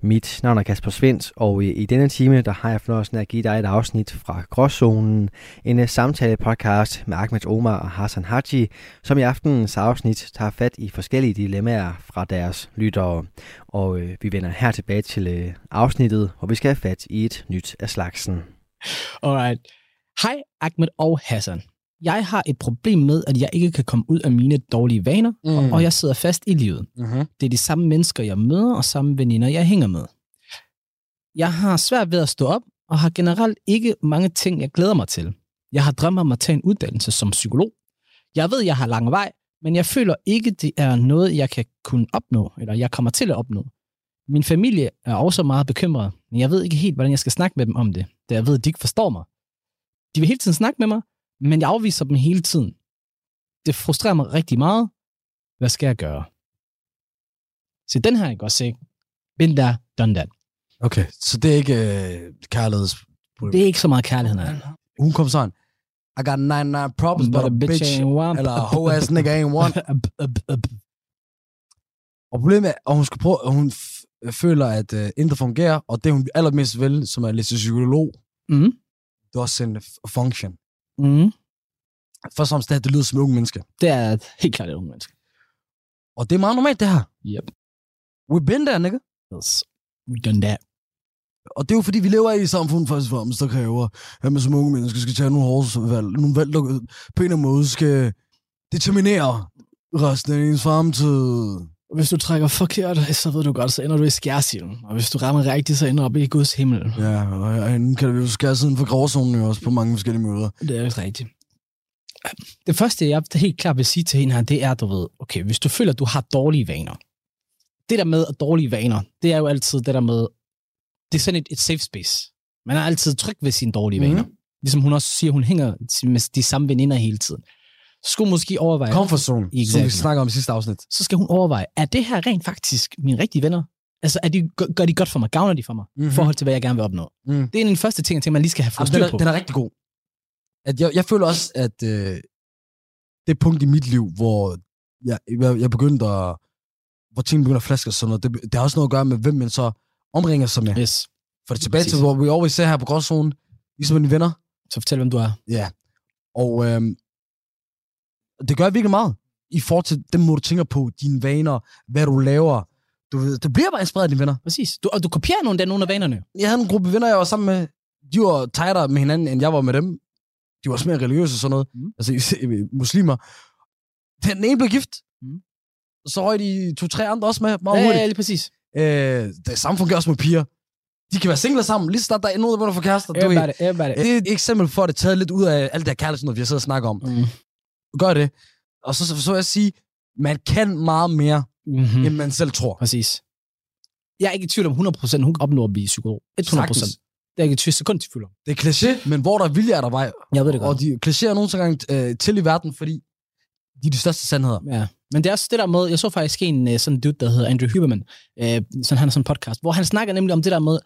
Mit navn er Kasper Svens, og i, denne time der har jeg fornøjelsen at give dig et afsnit fra Gråzonen, en øh, samtale-podcast med Ahmed Omar og Hassan Haji, som i aftenens afsnit tager fat i forskellige dilemmaer fra deres lyttere. Og øh, vi vender her tilbage til øh, afsnittet, hvor vi skal have fat i et nyt af slagsen. Alright. Hej Ahmed og Hassan. Jeg har et problem med, at jeg ikke kan komme ud af mine dårlige vaner, mm. og jeg sidder fast i livet. Mm-hmm. Det er de samme mennesker, jeg møder, og samme veninder, jeg hænger med. Jeg har svært ved at stå op, og har generelt ikke mange ting, jeg glæder mig til. Jeg har drømt om at tage en uddannelse som psykolog. Jeg ved, jeg har lang vej, men jeg føler ikke, det er noget, jeg kan kunne opnå, eller jeg kommer til at opnå. Min familie er også meget bekymret, men jeg ved ikke helt, hvordan jeg skal snakke med dem om det, da jeg ved, at de ikke forstår mig. De vil hele tiden snakke med mig, men jeg afviser dem hele tiden. Det frustrerer mig rigtig meget. Hvad skal jeg gøre? Så den her, jeg godt se. Been there, done that. Okay, så det er ikke øh, kærligheds... Det er ikke så meget kærlighed, nej. Hun kom sådan, I got 99 problems, but, a bitch, ain't one. Eller hoe ass nigga ain't one. Og problemet er, at hun, skal prøve, at hun føler, at uh, intet fungerer, og det hun allermest vil, som er læse psykolog, Mhm. Det er også en function. Mm. Og fremmest det det lyder som en ung menneske. Det er helt klart et unge menneske. Og det er meget normalt, det her. Yep. We've been there, nigga. Yes. We done that. Og det er jo fordi, vi lever i et samfund først og fremmest, der kræver, at man som unge mennesker skal tage nogle hårde valg. Nogle valg, der på en eller anden måde skal determinere resten af ens fremtid. Og Hvis du trækker forkert, så ved du godt, så ender du i skærsilden. Og hvis du rammer rigtigt, så ender du op i Guds himmel. Ja, og herinde kan vi jo skære siden for gråzonen jo også på mange forskellige måder. Det er vist rigtigt. Det første, jeg helt klart vil sige til hende her, det er, du ved, okay, hvis du føler, at du har dårlige vaner. Det der med at dårlige vaner, det er jo altid det der med, det er sådan et, et safe space. Man er altid tryg ved sine dårlige Mhm. vaner. Ligesom hun også siger, hun hænger med de samme veninder hele tiden. Skulle måske overveje, Comfort zone, som vi Exactly. snakker om i sidste afsnit. så skal hun overveje, er det her rent faktisk mine rigtige venner? Altså, er de, gør- de godt for mig? Gavner de for mig? Mm-hmm. I Mhm. forhold til, hvad jeg gerne vil opnå? Mm. Det er den første ting, jeg tænker, man lige skal have fået styr på. den er rigtig god. At jeg, jeg føler også, at øh, det punkt i mit liv, hvor jeg, jeg, jeg begyndte at, hvor ting begynder at flaske og sådan noget, det, det har også noget at gøre med, hvem man så omringer sig med. Yes. For det tilbage Præcis. til, hvor vi always ser her på gråzonen, ligesom mine venner. Så fortæl, hvem du er. Ja. Og øhm, det gør virkelig meget i forhold til måde, du tænker på, dine vaner, hvad du laver. Du ved, det bliver bare inspireret af dine venner. Præcis. Du, og du kopierer nogle af nogle af vanerne. Jeg havde en gruppe venner, jeg var sammen med. De var tightere med hinanden, end jeg var med dem. De var også mere religiøse og sådan noget. Mm. Altså muslimer. Den ene blev gift. Mm. Så røg de to-tre andre også med meget Ja, hurtigt. ja, lige præcis. Øh, det samme fungerer også med piger. De kan være singler sammen, lige så snart der er nogen, der få kærester. Du ved, Everybody, everybody. det er et eksempel for, at det er taget lidt ud af alt det her kærlighed, noget, vi har siddet og snakket om. Mm. Gør det. Og så, så, så vil jeg sige, man kan meget mere, Mm-hmm. mm. end man selv tror. Præcis. Jeg er ikke i tvivl om 100%, hun kan opnå at blive psykolog. 100%. Sagtens. Det er ikke i tvivl sekund i tvivl om. Det er kliché, men hvor der er vilje, er der vej. Jeg ved det godt. Og de klichéer nogle gange øh, til i verden, fordi de er de største sandheder. Ja. Men det er også det der med, jeg så faktisk en øh, sådan dude, der hedder Andrew Huberman, øh, sådan, han har sådan en podcast, hvor han snakker nemlig om det der med,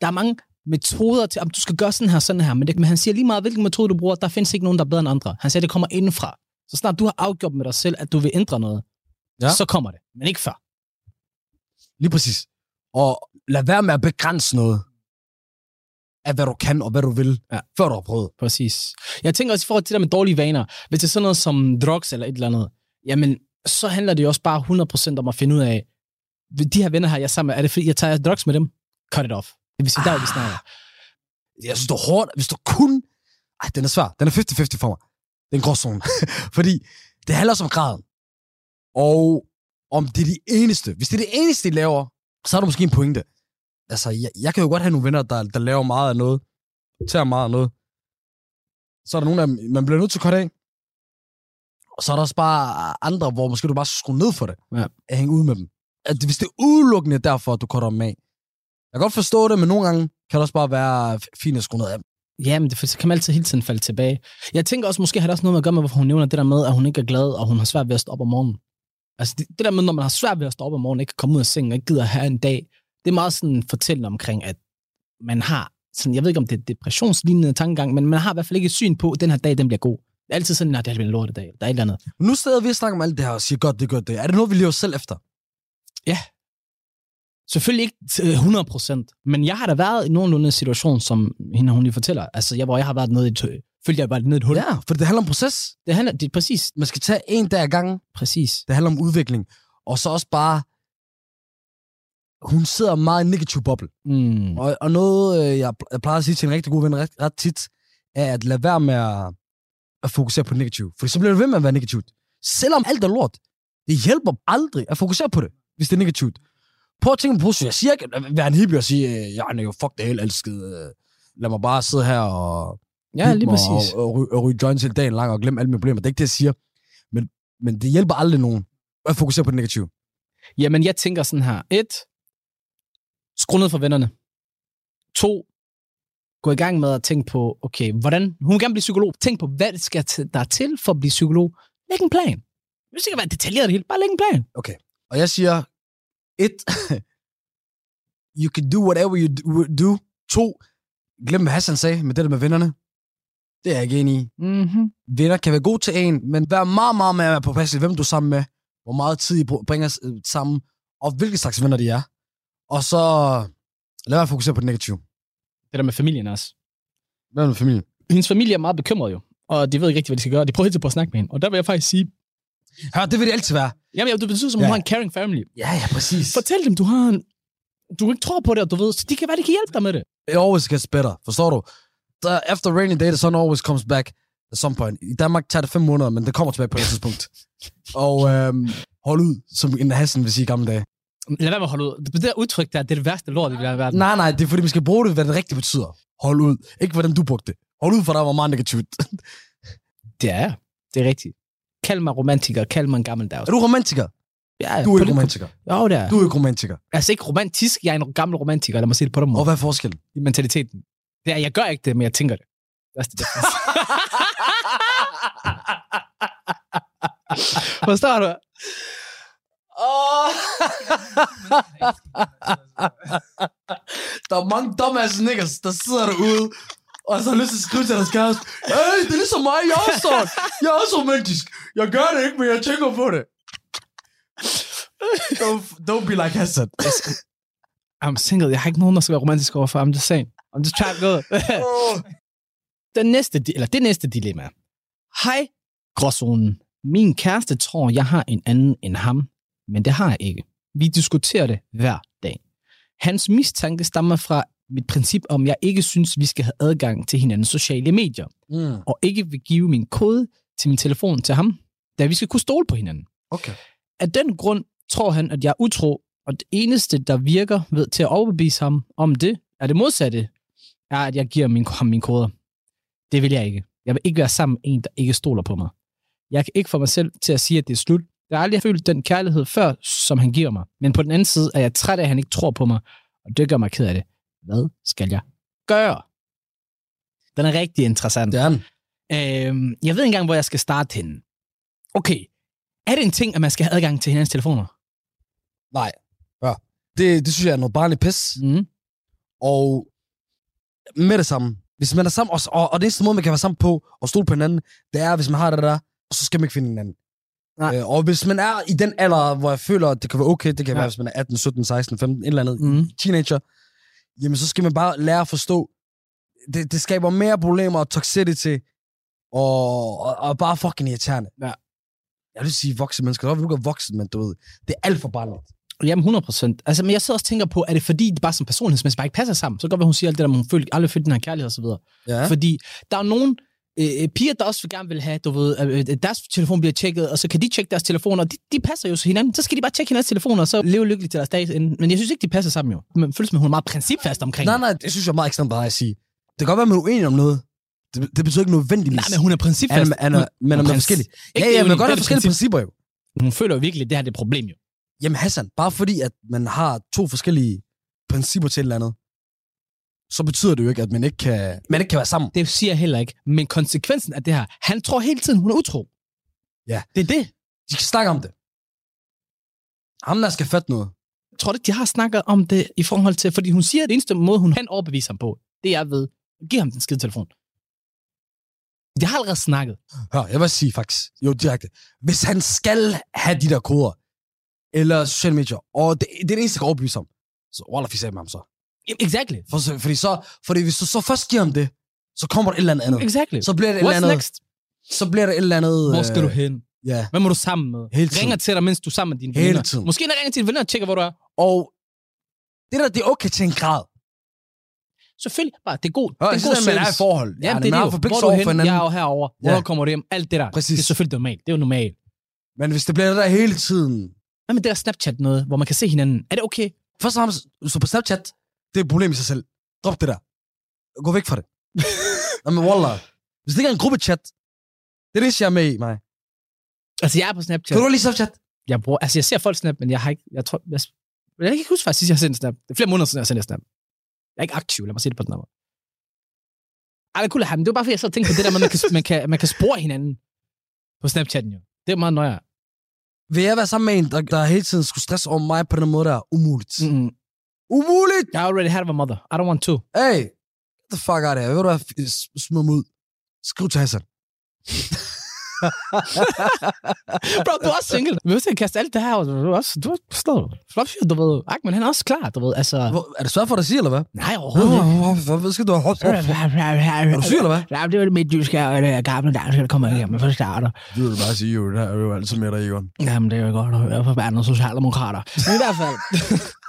der er mange metoder til, om du skal gøre sådan her, sådan her, men, det, men han siger lige meget, hvilken metode du bruger, der findes ikke nogen, der er bedre end andre. Han siger, det kommer indenfra. Så snart du har afgjort med dig selv, at du vil ændre noget, ja. Så kommer det, men ikke før. Lige præcis. Og lad være med at begrænse noget af, hvad du kan og hvad du vil, Ja. før du har prøvet. Præcis. Jeg tænker også i forhold til det der med dårlige vaner, hvis det er sådan noget som drugs eller et eller andet, jamen, så handler det jo også bare 100% om at finde ud af, de her venner her, jeg er sammen med, er det fordi, jeg tager drugs med dem? Cut it off. Det vil sige, der er vi snakker. Jeg synes, det er hårdt, hvis du kun... Ej, den er svær. Den er 50-50 for mig. Det er en gråzone. Fordi det handler også om graden. Og om det er de eneste. Hvis det er det eneste, de laver, så er der måske en pointe. Altså, jeg, jeg kan jo godt have nogle venner, der, der laver meget af noget. Tager meget af noget. Så er der nogen, der man bliver nødt til at korte af. Og så er der også bare andre, hvor måske du bare skal skrue ned for det. Ja. At hænge ud med dem. At hvis det er udelukkende derfor, at du korter dem af. Jeg kan godt forstå det, men nogle gange kan det også bare være fint at skrue ned af. Ja, men det, for så kan man altid hele tiden falde tilbage. Jeg tænker også, måske har det også noget med at gøre med, hvorfor hun nævner det der med, at hun ikke er glad, og hun har svært ved at stå op om morgenen. Altså det, det der med, når man har svært ved at stå op om morgenen, ikke kan komme ud af sengen, og ikke gider have en dag, det er meget sådan fortællende omkring, at man har, sådan, jeg ved ikke om det er depressionslignende tankegang, men man har i hvert fald ikke et syn på, at den her dag, den bliver god. Det er altid sådan, at det bliver en lortedag, der er et eller andet. Nu sidder vi og snakker om alt det her og siger, godt det, godt det. Er det noget, vi lever selv efter? Selvfølgelig ikke til 100%, men jeg har da været i nogenlunde en situation, som hende hun lige fortæller. Altså, jeg, hvor jeg har været nede i et, følte jeg var nede i et hul. Ja, for det handler om proces. Det handler, det præcis, Man skal tage en dag ad gangen. præcis. Det handler om udvikling. Og så også bare, hun sidder meget i en negativ boble. Mm. Og, og noget, øh, jeg, jeg plejer at sige til en rigtig god ven ret, ret tit, er at lade være med at, at fokusere på det negative. For så bliver det ved med at være negativt. Selvom alt er lort. Det hjælper aldrig at fokusere på det, hvis det er negativt. Prøv at tænke på positivt. Jeg siger ikke, at være en hippie og sige, øh, jeg er jo fuck det hele elsket. øh, Lad mig bare sidde her og, Ja, lige præcis. og, og, ryge, og ryge joints hele dagen lang og glemme alle mine problemer. Det er ikke det, jeg siger. Men, men det hjælper aldrig nogen at fokusere på det negative. Jamen, jeg tænker sådan her. Et, skru ned for vennerne. To, gå i gang med at tænke på, okay, hvordan, hun vil gerne blive psykolog. Tænk på, hvad det skal der er til for at blive psykolog. Læg en plan. Det skal være detaljeret det hele. Bare læg en plan. Og jeg siger, et, you can do whatever you do. To, glem hvad Hassan sagde med det der med vennerne. Det er jeg ikke enig i. Mm-hmm. Venner kan være gode til en, men vær meget, meget mere påpasselig, hvem du er sammen med, hvor meget tid I br- bringer øh, sammen, og hvilke slags venner de er. Og så lad være fokusere på det negative. Det der med familien også. Hvad med familien? Hendes familie er meget bekymret jo, og de ved ikke rigtig, hvad de skal gøre. De prøver hele tiden på at snakke med hende. Og der vil jeg faktisk sige, Hør, det vil det altid være. jamen, ja, du betyder som, ja. Hun har en caring family. Ja, ja, præcis. Fortæl dem, du har en, du ikke tror på det, og du ved, så de kan være, de kan hjælpe dig med det. It always gets better, forstår du? The, after rainy day, the sun always comes back at some point. I Danmark tager det fem måneder, men det kommer tilbage på et tidspunkt. Og øhm, hold ud, som en hassen vil sige i gamle dage. Lad være med at holde ud. Det der udtryk der, det er det værste lort i verden. Nej, nej, det er fordi, man skal bruge det, hvad det rigtigt betyder. Hold ud. Ikke hvordan du brugte det. Hold ud, for der var meget negativt. Det er. Det er rigtigt. Kald mig romantiker, kald mig en gammel dag. er du romantiker? Ja, Du er ikke romantiker. Jo, det er. Du er ikke romantiker. Altså ikke romantisk, jeg er en gammel romantiker, lad mig sige det på den måde. Og hvad er forskellen? I mentaliteten. Det er, jeg gør ikke det, men jeg tænker det. Det er det difference. Forstår du? Oh. der er mange dumbass niggas, der sidder derude, og så har lyst til at skrive til deres kæreste, Hey, det er ligesom mig, jeg er også. Jeg er også romantisk. Jeg gør det ikke, men jeg tænker på det. Don't, don't be like Hassan. I'm single. Jeg har ikke nogen, der skal være romantisk overfor. I'm just saying. I'm just trying to go. Den næste, eller det næste dilemma. Hej, gråzonen. Min kæreste tror, jeg har en anden end ham, men det har jeg ikke. Vi diskuterer det hver dag. Hans mistanke stammer fra mit princip om, at jeg ikke synes, vi skal have adgang til hinandens sociale medier, Mm. og ikke vil give min kode til min telefon til ham, da vi skal kunne stole på hinanden. Okay. Af den grund tror han, at jeg er utro, og det eneste, der virker ved til at overbevise ham om det, er det modsatte, er, at jeg giver min, ham mine koder. Det vil jeg ikke. Jeg vil ikke være sammen med en, der ikke stoler på mig. Jeg kan ikke få mig selv til at sige, at det er slut. Jeg har aldrig følt den kærlighed før, som han giver mig. Men på den anden side er jeg træt af, at han ikke tror på mig, og det gør mig ked af det. Hvad skal jeg gøre? Den er rigtig interessant. Det er den. Øhm, jeg ved ikke engang, hvor jeg skal starte henne. Okay. Er det en ting, at man skal have adgang til hinandens telefoner? Nej. Ja. Det, det synes jeg er noget barnligt pis. Mm. Og med det samme. Hvis man er sammen, og, og, og det eneste måde, man kan være sammen på og stole på hinanden, det er, hvis man har det der, og så skal man ikke finde hinanden. Nej. Øh, og hvis man er i den alder, hvor jeg føler, at det kan være okay, det kan Ja. være, hvis man er 18, 17, 16, 15, et eller andet, Mm. teenager, jamen så skal man bare lære at forstå, det, det skaber mere problemer og toxicity, og, og, og bare fucking irriterende. Ja. Jeg vil sige voksne mennesker, jeg vil ikke voksen, men du ved, det er alt for barnligt. Jamen 100 procent. Altså, men jeg sidder også og tænker på, er det fordi, det bare som personlighedsmæssigt bare ikke passer sammen? Så godt være, hun siger alt det der, hun føler aldrig følt den her kærlighed og så videre. Ja. Fordi der er nogen øh, piger, der også vil gerne vil have, du ved, øh, øh, deres telefon bliver tjekket, og så kan de tjekke deres telefoner, og de, de passer jo til hinanden. Så skal de bare tjekke hinandens telefoner, og så leve lykkeligt til deres dag. Men jeg synes ikke, de passer sammen jo. Men føles som, hun er meget principfast omkring Nej, nej, det synes jeg er meget ekstremt bare at sige. Det kan godt være, man er uenig om noget. Det, det betyder ikke nødvendigvis. Nej, men hun er principfast. er, er, er, men er Hun- forskellig. Ja, Ikke ja, hun- kan godt er have forskellige princip. principper jo. Hun føler jo virkelig, at det her det er et problem jo. Jamen Hassan, bare fordi, at man har to forskellige principper til et eller andet, så betyder det jo ikke, at man ikke kan, man ikke kan være sammen. Det siger jeg heller ikke. Men konsekvensen af det her, han tror hele tiden, hun er utro. Ja. Det er det. De skal snakke om det. Ham der skal fatte noget. Jeg tror ikke, de har snakket om det i forhold til, fordi hun siger, at det eneste måde, hun kan overbevise ham på, det er ved, giv ham den skide telefon. De har allerede snakket. Hør, jeg vil sige faktisk, jo direkte. Hvis han skal have de der koder, eller sociale medier, og det, det er det eneste, jeg kan overbevise ham, så Wallah, fi med ham så. Exactly. For, fordi, så, fordi hvis du så først giver ham det, så kommer der et eller andet. Exactly. Så bliver det et What's eller andet. next? Så bliver der et eller andet... Hvor skal øh, du hen? Ja. Hvem er du sammen med? Hele tiden. Ringer til dig, mens du er sammen med dine Hele venner. tiden. Måske når ringer til dine venner og tjekker, hvor du er. Og det der, det er okay til en grad. Selvfølgelig. Bare, det er god, Ja, det er god man er i forhold. Ja, man det er det jo. Hvor er du hen? Jeg er jo herovre. Ja. kommer du hjem? Alt det der. Præcis. Det er selvfølgelig normalt. Det er jo normalt. Men hvis det bliver det der hele tiden... Hvad med det der Snapchat noget, hvor man kan se hinanden? Er det okay? Først og fremmest, så på Snapchat, det er et problem i sig selv. Drop det der. Gå væk fra det. Nå, men Wallah. Hvis det ikke er en gruppechat, det er det, jeg er med i, mig. Altså, jeg er på Snapchat. Kan du lige Snapchat? Jeg, bruger, altså, jeg ser folk snap, men jeg har ikke... Jeg, tror, jeg, jeg kan ikke huske faktisk, sidst jeg har sendt en snap. Det er flere måneder siden, jeg har sendt en snap. Jeg er ikke aktiv, lad mig sige det på den måde. Ej, have, men det var bare fordi, jeg så tænkte på det der med, man kan, man kan, man kan spore hinanden på Snapchatten jo. Det er meget nøjere. Vil jeg være sammen med en, der, der hele tiden skulle stresse over mig på den måde, der er umuligt? Mm. Umuligt! I already had a mother. I don't want to. Hey, get the fuck out of here. Ved du hvad? Smid mig ud. Skriv til Hassan. Bro, du er også single. Vi at kaste alt det her. Du er også, du er sådan flot fyr, du ved. Ahmed, han er også klar, du ved. Altså, Hvor, er det svært for dig at sige, eller hvad? nej, overhovedet ikke. Hvad skal du have? Er du syg, eller hvad? Ja, det var det midtjyske og det gamle dansk, der kommer hjem fra starter. Det vil du bare sige, jo. Det er jo altid med dig, Egon. Jamen, det er jo godt at høre fra socialdemokrater. Men i hvert fald,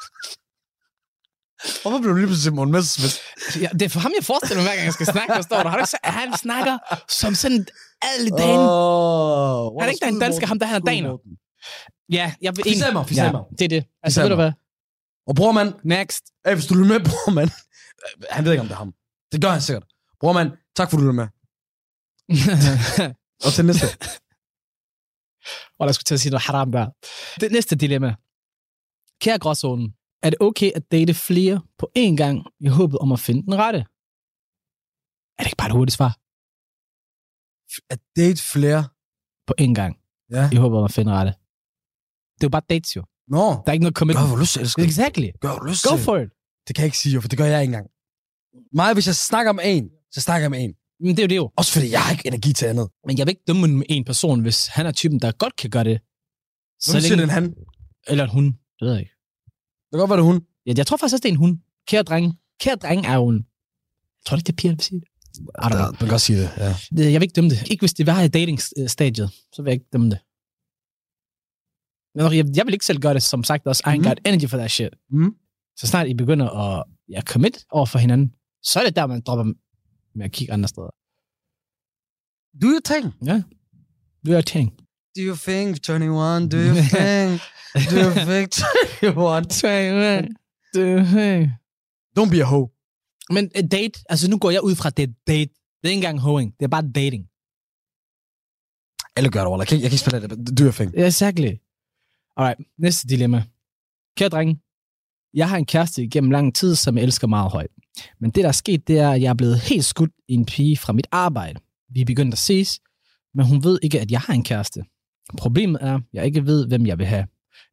Hvorfor blev du lige pludselig Morten Messerschmidt? ja, det er for ham, jeg forestiller mig, hver gang jeg skal snakke, der står der. Har du ikke han snakker som sådan alle dagen? Oh, Han er ikke der en dansker, ham der han er daner. Ja, jeg vil mig, vi ser mig. Det er det. Altså, ved du hvad? Og bror, mand, Next. Hey, hvis du lytter med, bror, mand. Han ved ikke, om det er ham. Det gør han sikkert. Bror, mand, tak for, du lytter med. Og til næste. Og der skulle til at sige noget haram der. Det næste dilemma. Kære gråzonen, er det okay at date flere på én gang i håbet om at finde den rette? Er det ikke bare et hurtigt svar? At date flere. På én gang Ja. i håbet om at finde den rette. Det er jo bare dates jo. Nå. Der er ikke noget Gør, commitment. hvor du lyst til, elsker. Exactly. Gør, hvor lyst Go for it. Det kan jeg ikke sige, jo, for det gør jeg ikke engang. Mig, hvis jeg snakker med en, så snakker jeg med en. Men det er jo det jo. Også fordi jeg har ikke energi til andet. Men jeg vil ikke dømme med en person, hvis han er typen, der godt kan gøre det. Så siger det en han. Det Eller en hun. Det ved jeg ikke. kan godt være, det er hun. Ja, jeg tror faktisk også, det er en hun. Kære dreng. Kære dreng er en... Jeg tror ikke, det er piger, der vil sige det. I don't know. Man kan godt sige det, ja. Jeg vil ikke dømme det. Ikke hvis det var i dating-stadiet, så vil jeg ikke dømme det. Men Jeg, jeg vil ikke selv gøre det, som sagt også. I ain't Mhm. got energy for that shit. Mhm. Så snart I begynder at ja, commit over for hinanden, så er det der, man dropper med at kigge andre steder. Do your thing. Det er ting. Do you think 21? Do you think? Do you think 21? Don't be a hoe. Men et date, altså nu går jeg ud fra, det er date. Det er ikke engang hoeing, det er bare dating. Alle gør det, Walla. Jeg kan, ikke- jeg kan ikke spille det. Do your thing. Exactly. Alright, næste dilemma. Kære drenge, jeg har en kæreste igennem lang tid, som jeg elsker meget højt. Men det, der er sket, det er, at jeg er blevet helt skudt i en pige fra mit arbejde. Vi er begyndt at ses, men hun ved ikke, at jeg har en kæreste. Problemet er, at jeg ikke ved, hvem jeg vil have.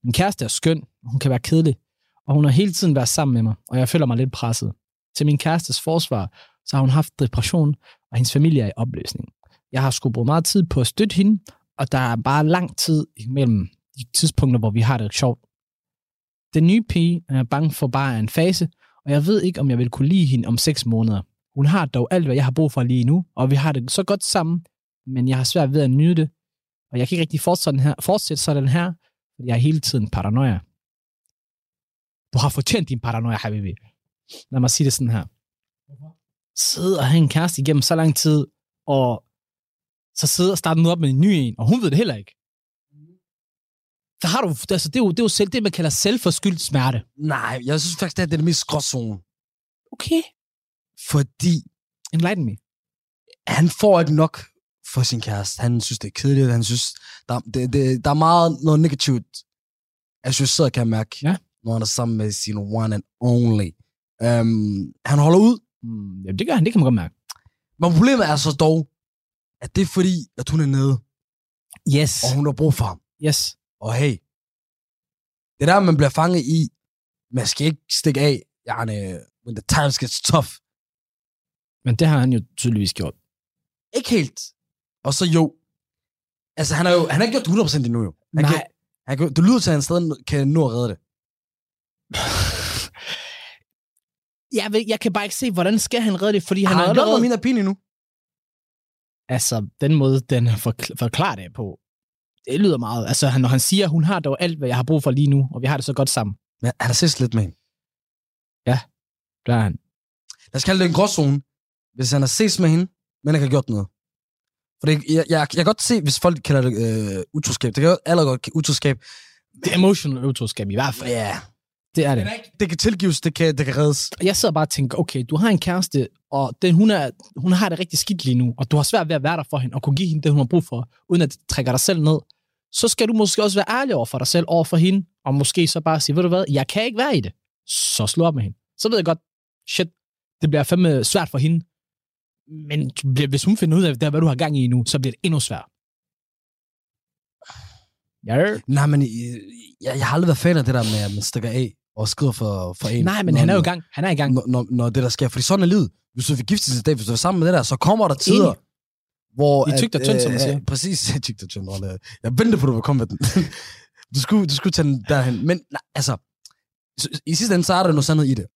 Min kæreste er skøn, hun kan være kedelig, og hun har hele tiden været sammen med mig, og jeg føler mig lidt presset. Til min kærestes forsvar, så har hun haft depression, og hendes familie er i opløsning. Jeg har sgu brugt meget tid på at støtte hende, og der er bare lang tid imellem de tidspunkter, hvor vi har det sjovt. Den nye pige er bange for bare en fase, og jeg ved ikke, om jeg vil kunne lide hende om 6 måneder. Hun har dog alt, hvad jeg har brug for lige nu, og vi har det så godt sammen, men jeg har svært ved at nyde det, og jeg kan ikke rigtig fortsætte sådan her, fortsætte sådan her, fordi jeg er hele tiden paranoia. Du har fortjent din paranoia, Habibi. Lad mig sige det sådan her. Sidde og have en kæreste igennem så lang tid, og så sidde og starte noget op med en ny en, og hun ved det heller ikke. Så har du, altså det er jo, det er jo selv, det, man kalder selvforskyldt smerte. Nej, jeg synes faktisk, det er det er mest gråzone. Okay. Fordi Enlighten me. han får ikke nok for sin kæreste. Han synes, det er kedeligt. Han synes, der, det, det, der er meget noget negativt. Associeret, kan jeg mærke, Ja. når han er sammen med sin one and only. Um, han holder ud, Mm, jamen, det gør han, det kan man godt mærke. men problemet er så dog, at det er fordi, at hun er nede, Yes. og hun har brug for ham. Yes. Og hey, det er der, man bliver fanget i. Man skal ikke stikke af, yani, when the times gets tough. Men det har han jo tydeligvis gjort. Ikke helt. Og så jo. Altså, han har jo han har ikke gjort det 100% endnu jo. Han Nej. Kan, han kan, det lyder til, at han stadig kan nå at redde det. jeg, ved, jeg kan bare ikke se, hvordan skal han redde det, fordi han har har han allerede... mindre pin endnu. Altså, den måde, den forkl- forklarer det på, det lyder meget. Altså, han, når han siger, hun har dog alt, hvad jeg har brug for lige nu, og vi har det så godt sammen. Men han har ses lidt med hende. Der er han. Lad os kalde det en gråzone. Hvis han har ses med hende, men ikke har gjort noget. For det, jeg, jeg, jeg kan godt se, hvis folk kalder det øh, utroskab. Det kan jo allerede godt utroskab. Det er emotional utroskab i hvert fald. Ja. Det er det. Det kan tilgives, det kan, det kan reddes. Jeg sidder bare og tænker, okay, du har en kæreste, og den, hun, er, hun har det rigtig skidt lige nu, og du har svært ved at være der for hende, og kunne give hende det, hun har brug for, uden at det trækker dig selv ned. Så skal du måske også være ærlig over for dig selv, over for hende, og måske så bare sige, ved du hvad, jeg kan ikke være i det. Så slå op med hende. Så ved jeg godt, shit, det bliver fandme svært for hende. Men du bliver- hvis hun finder ud af, det, er, hvad du har gang i nu, så bliver det endnu sværere. Ja. Nej, men øh, jeg, jeg har aldrig været fan af det der med, at man stikker af og skriver for, for en. Nej, men når, han er jo i gang. Han er i gang. Når, når, når det der sker. Fordi sådan er livet. Hvis du vil gifte sig til dag, hvis du er sammen med det der, så kommer der tider, Enig. Hvor I tykt og tyndt, som man siger. Præcis, tykt og tyndt. Jeg ventede på, at du ville komme med den. du, skulle, du skulle tage den derhen. Men nej, altså, i sidste ende, så er der noget sandhed i det.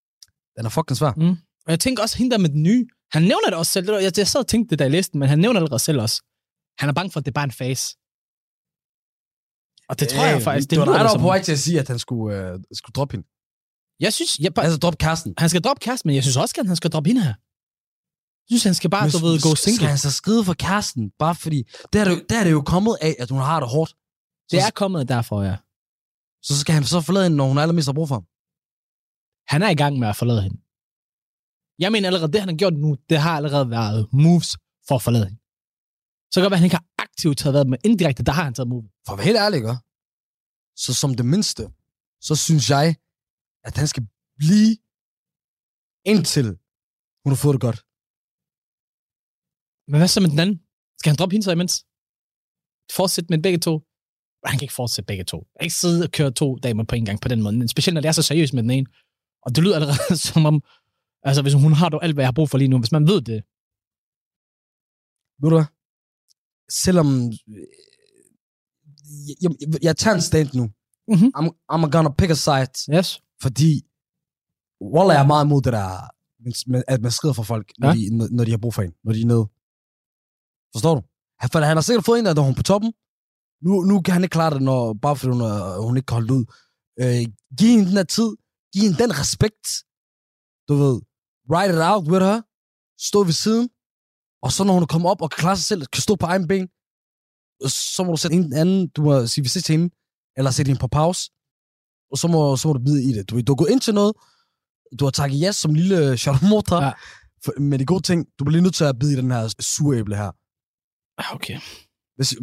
Den er fucking svær. Mm. Og jeg tænker også, hende der med den nye, han nævner det også selv. Jeg, jeg sad og tænkte det, da jeg læste den, men han nævner det allerede selv også. Han er bange for, at det er bare en fase. Og det tror jeg faktisk, det, det var dig, der var på vej til at sige, at han skulle, øh, skulle droppe hende. Jeg synes, jeg, bare, Altså droppe kæresten. han skal droppe kæresten, men jeg synes også, at han skal droppe hende her. Jeg synes, han skal bare, Men du ved, gå Skal single. han så skride for kæresten? Bare fordi, der er, det, jo- der er det jo kommet af, at hun har det hårdt. Så, Det er kommet derfor, ja. så skal han så forlade hende, når hun allermest har brug for ham. Han er i gang med at forlade hende. Jeg mener allerede, det han har gjort nu, det har allerede været moves for at forlade hende. Så kan det godt være, at han ikke har aktivt taget været med indirekte, der har han taget move. For at være helt ærlig, ikke? Så som det mindste, så synes jeg, at han skal blive indtil hun har fået det godt. Men hvad så med den anden? Skal han droppe hende så imens? Fortsætte med begge to? Han kan ikke fortsætte begge to. Han kan ikke sidde og køre to damer på en gang på den måde. Specielt når det er så seriøst med den ene. Og det lyder allerede som om, altså hvis hun har dog alt, hvad jeg har brug for lige nu, hvis man ved det. Ved du hvad? Selvom... øh, Jeg, jeg, jeg tager en stand nu. Mhm. I'm, I'm gonna pick a side. Yes. Fordi Walla er meget imod det der, at man skrider for folk, når, Ja. de, når- de har brug for en, når de er nede. Forstår du? For han har sikkert fået en, der hun på toppen. Nu, nu kan han ikke klare det, når, bare fordi hun, er, hun ikke kan holde ud. Øh, giv hende den her tid. Giv hende den respekt. Du ved, ride it out with her. Stå ved siden. Og så når hun er kommet op og kan klare sig selv, kan stå på egen ben, så må du sætte en anden, du må sige vi til hende, eller sætte hende på pause og så må, så må du bide i det. Du, du har gået ind til noget, du har takket ja som lille charlotte Ja. ja. med de gode ting. Du bliver lige nødt til at bide i den her suræble her. Okay. Hvis,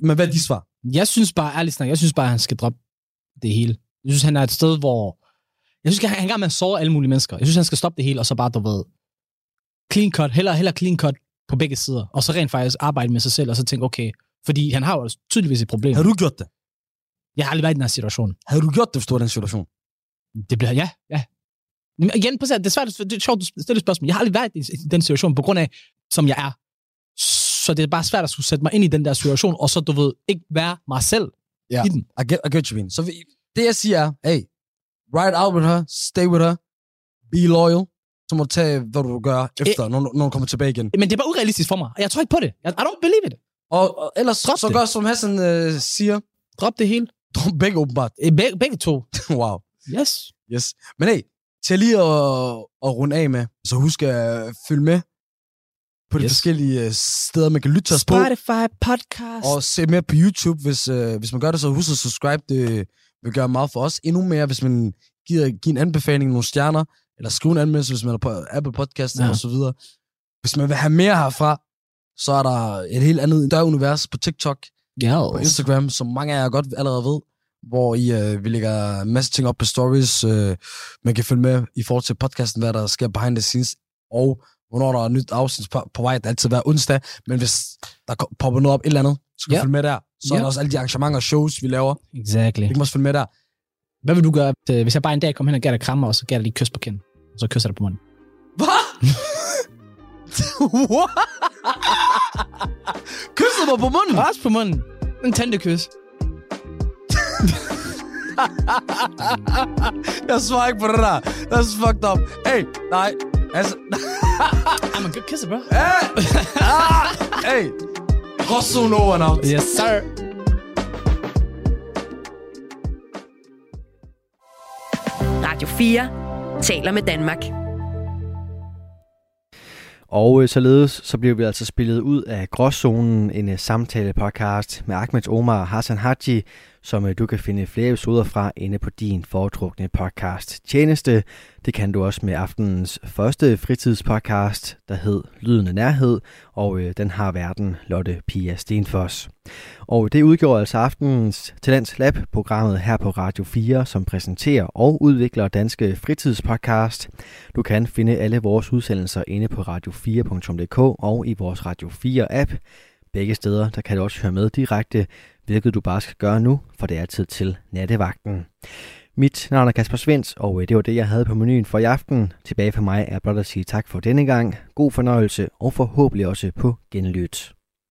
men hvad er de svar? Jeg synes bare, ærligt snak, jeg synes bare, at han skal droppe det hele. Jeg synes, han er et sted, hvor... Jeg synes, han er i gang med at såre alle mulige mennesker. Jeg synes, han skal stoppe det hele, og så bare, du ved... Clean cut. Heller, heller clean cut på begge sider. Og så rent faktisk arbejde med sig selv, og så tænke, okay... Fordi han har jo tydeligvis et problem. Har du gjort det? Jeg har aldrig været i den her situation. Har du gjort det, hvis du var i den situation? Det bliver... Ja, ja. Men igen, se, det er svært, det er sjovt, du stiller spørgsmål. Jeg har aldrig været i i den situation, på grund af, som jeg er. Så det er bare svært at skulle sætte mig ind i den der situation, og så, du ved, ikke være mig selv Ja. i den. I get, I get you, mean. Så vi, det, jeg siger er, hey, ride out with her, stay with her, be loyal, så må du tage, hvad du gør efter, når, når du kommer tilbage igen. Men det er bare urealistisk for mig, og jeg tror ikke på det. I don't believe it. Og, og ellers, Drop så det. gør som Hassan øh, siger, Drop det hele. drop begge åbenbart. Eh, Begge, begge to. wow. Yes. Yes. Men hey, til lige at, at runde af med, så husk at følge med på de Yes. forskellige øh, steder, man kan lytte til os på. Spotify podcast. Og se mere på YouTube, hvis, øh, hvis man gør det, så husk at subscribe. Det vil gøre meget for os. Endnu mere, hvis man giver, giver en anbefaling, nogle stjerner, eller skrive en anmeldelse, hvis man er på Apple Podcast Ja. og så videre. Hvis man vil have mere herfra, så er der et helt andet større univers på TikTok ja, på Instagram, som mange af jer godt allerede ved, hvor I, øh, vi lægger en masse ting op på stories. Øh, man kan følge med i forhold til podcasten, hvad der sker behind the scenes, og hvornår der er nyt afsnit på, på vej. Det er altid hver onsdag, men hvis der popper noget op et eller andet, så kan Ja. yeah. følge med der. Så er Ja. der også alle de arrangementer og shows, vi laver. Exactly. Det kan man også følge med der. Hvad vil du gøre, øh, hvis jeg bare en dag kommer hen og giver dig krammer, og så jeg dig lige kys på kinden? Og så kysser jeg dig på munden. Hvad? What? Kysset mig på munden? Også på munden. En tandekys. Jeg svarer ikke på det der. That's fucked up. Hey, nej. Altså, I'm a good kisser, bro. hey, ah, hey. Rosso no one out. Yes, sir. Radio 4 taler med Danmark. Og øh, således så bliver vi altså spillet ud af Gråzonen, en øh, samtale-podcast med Ahmed Omar Hassan Haji, som øh, du kan finde flere episoder fra inde på din foretrukne podcast tjeneste. Det kan du også med aftenens første fritidspodcast, der hed Lydende Nærhed, og øh, den har verden Lotte Pia Stenfoss. Og det udgjorde altså aftenens Talents Lab, programmet her på Radio 4, som præsenterer og udvikler danske fritidspodcast. Du kan finde alle vores udsendelser inde på radio4.dk og i vores Radio 4-app. Begge steder der kan du også høre med direkte, hvilket du bare skal gøre nu, for det er tid til nattevagten. Mit navn er Kasper Svens, og øh, det var det, jeg havde på menuen for i aften. Tilbage for mig er blot at sige tak for denne gang, god fornøjelse og forhåbentlig også på genlyt.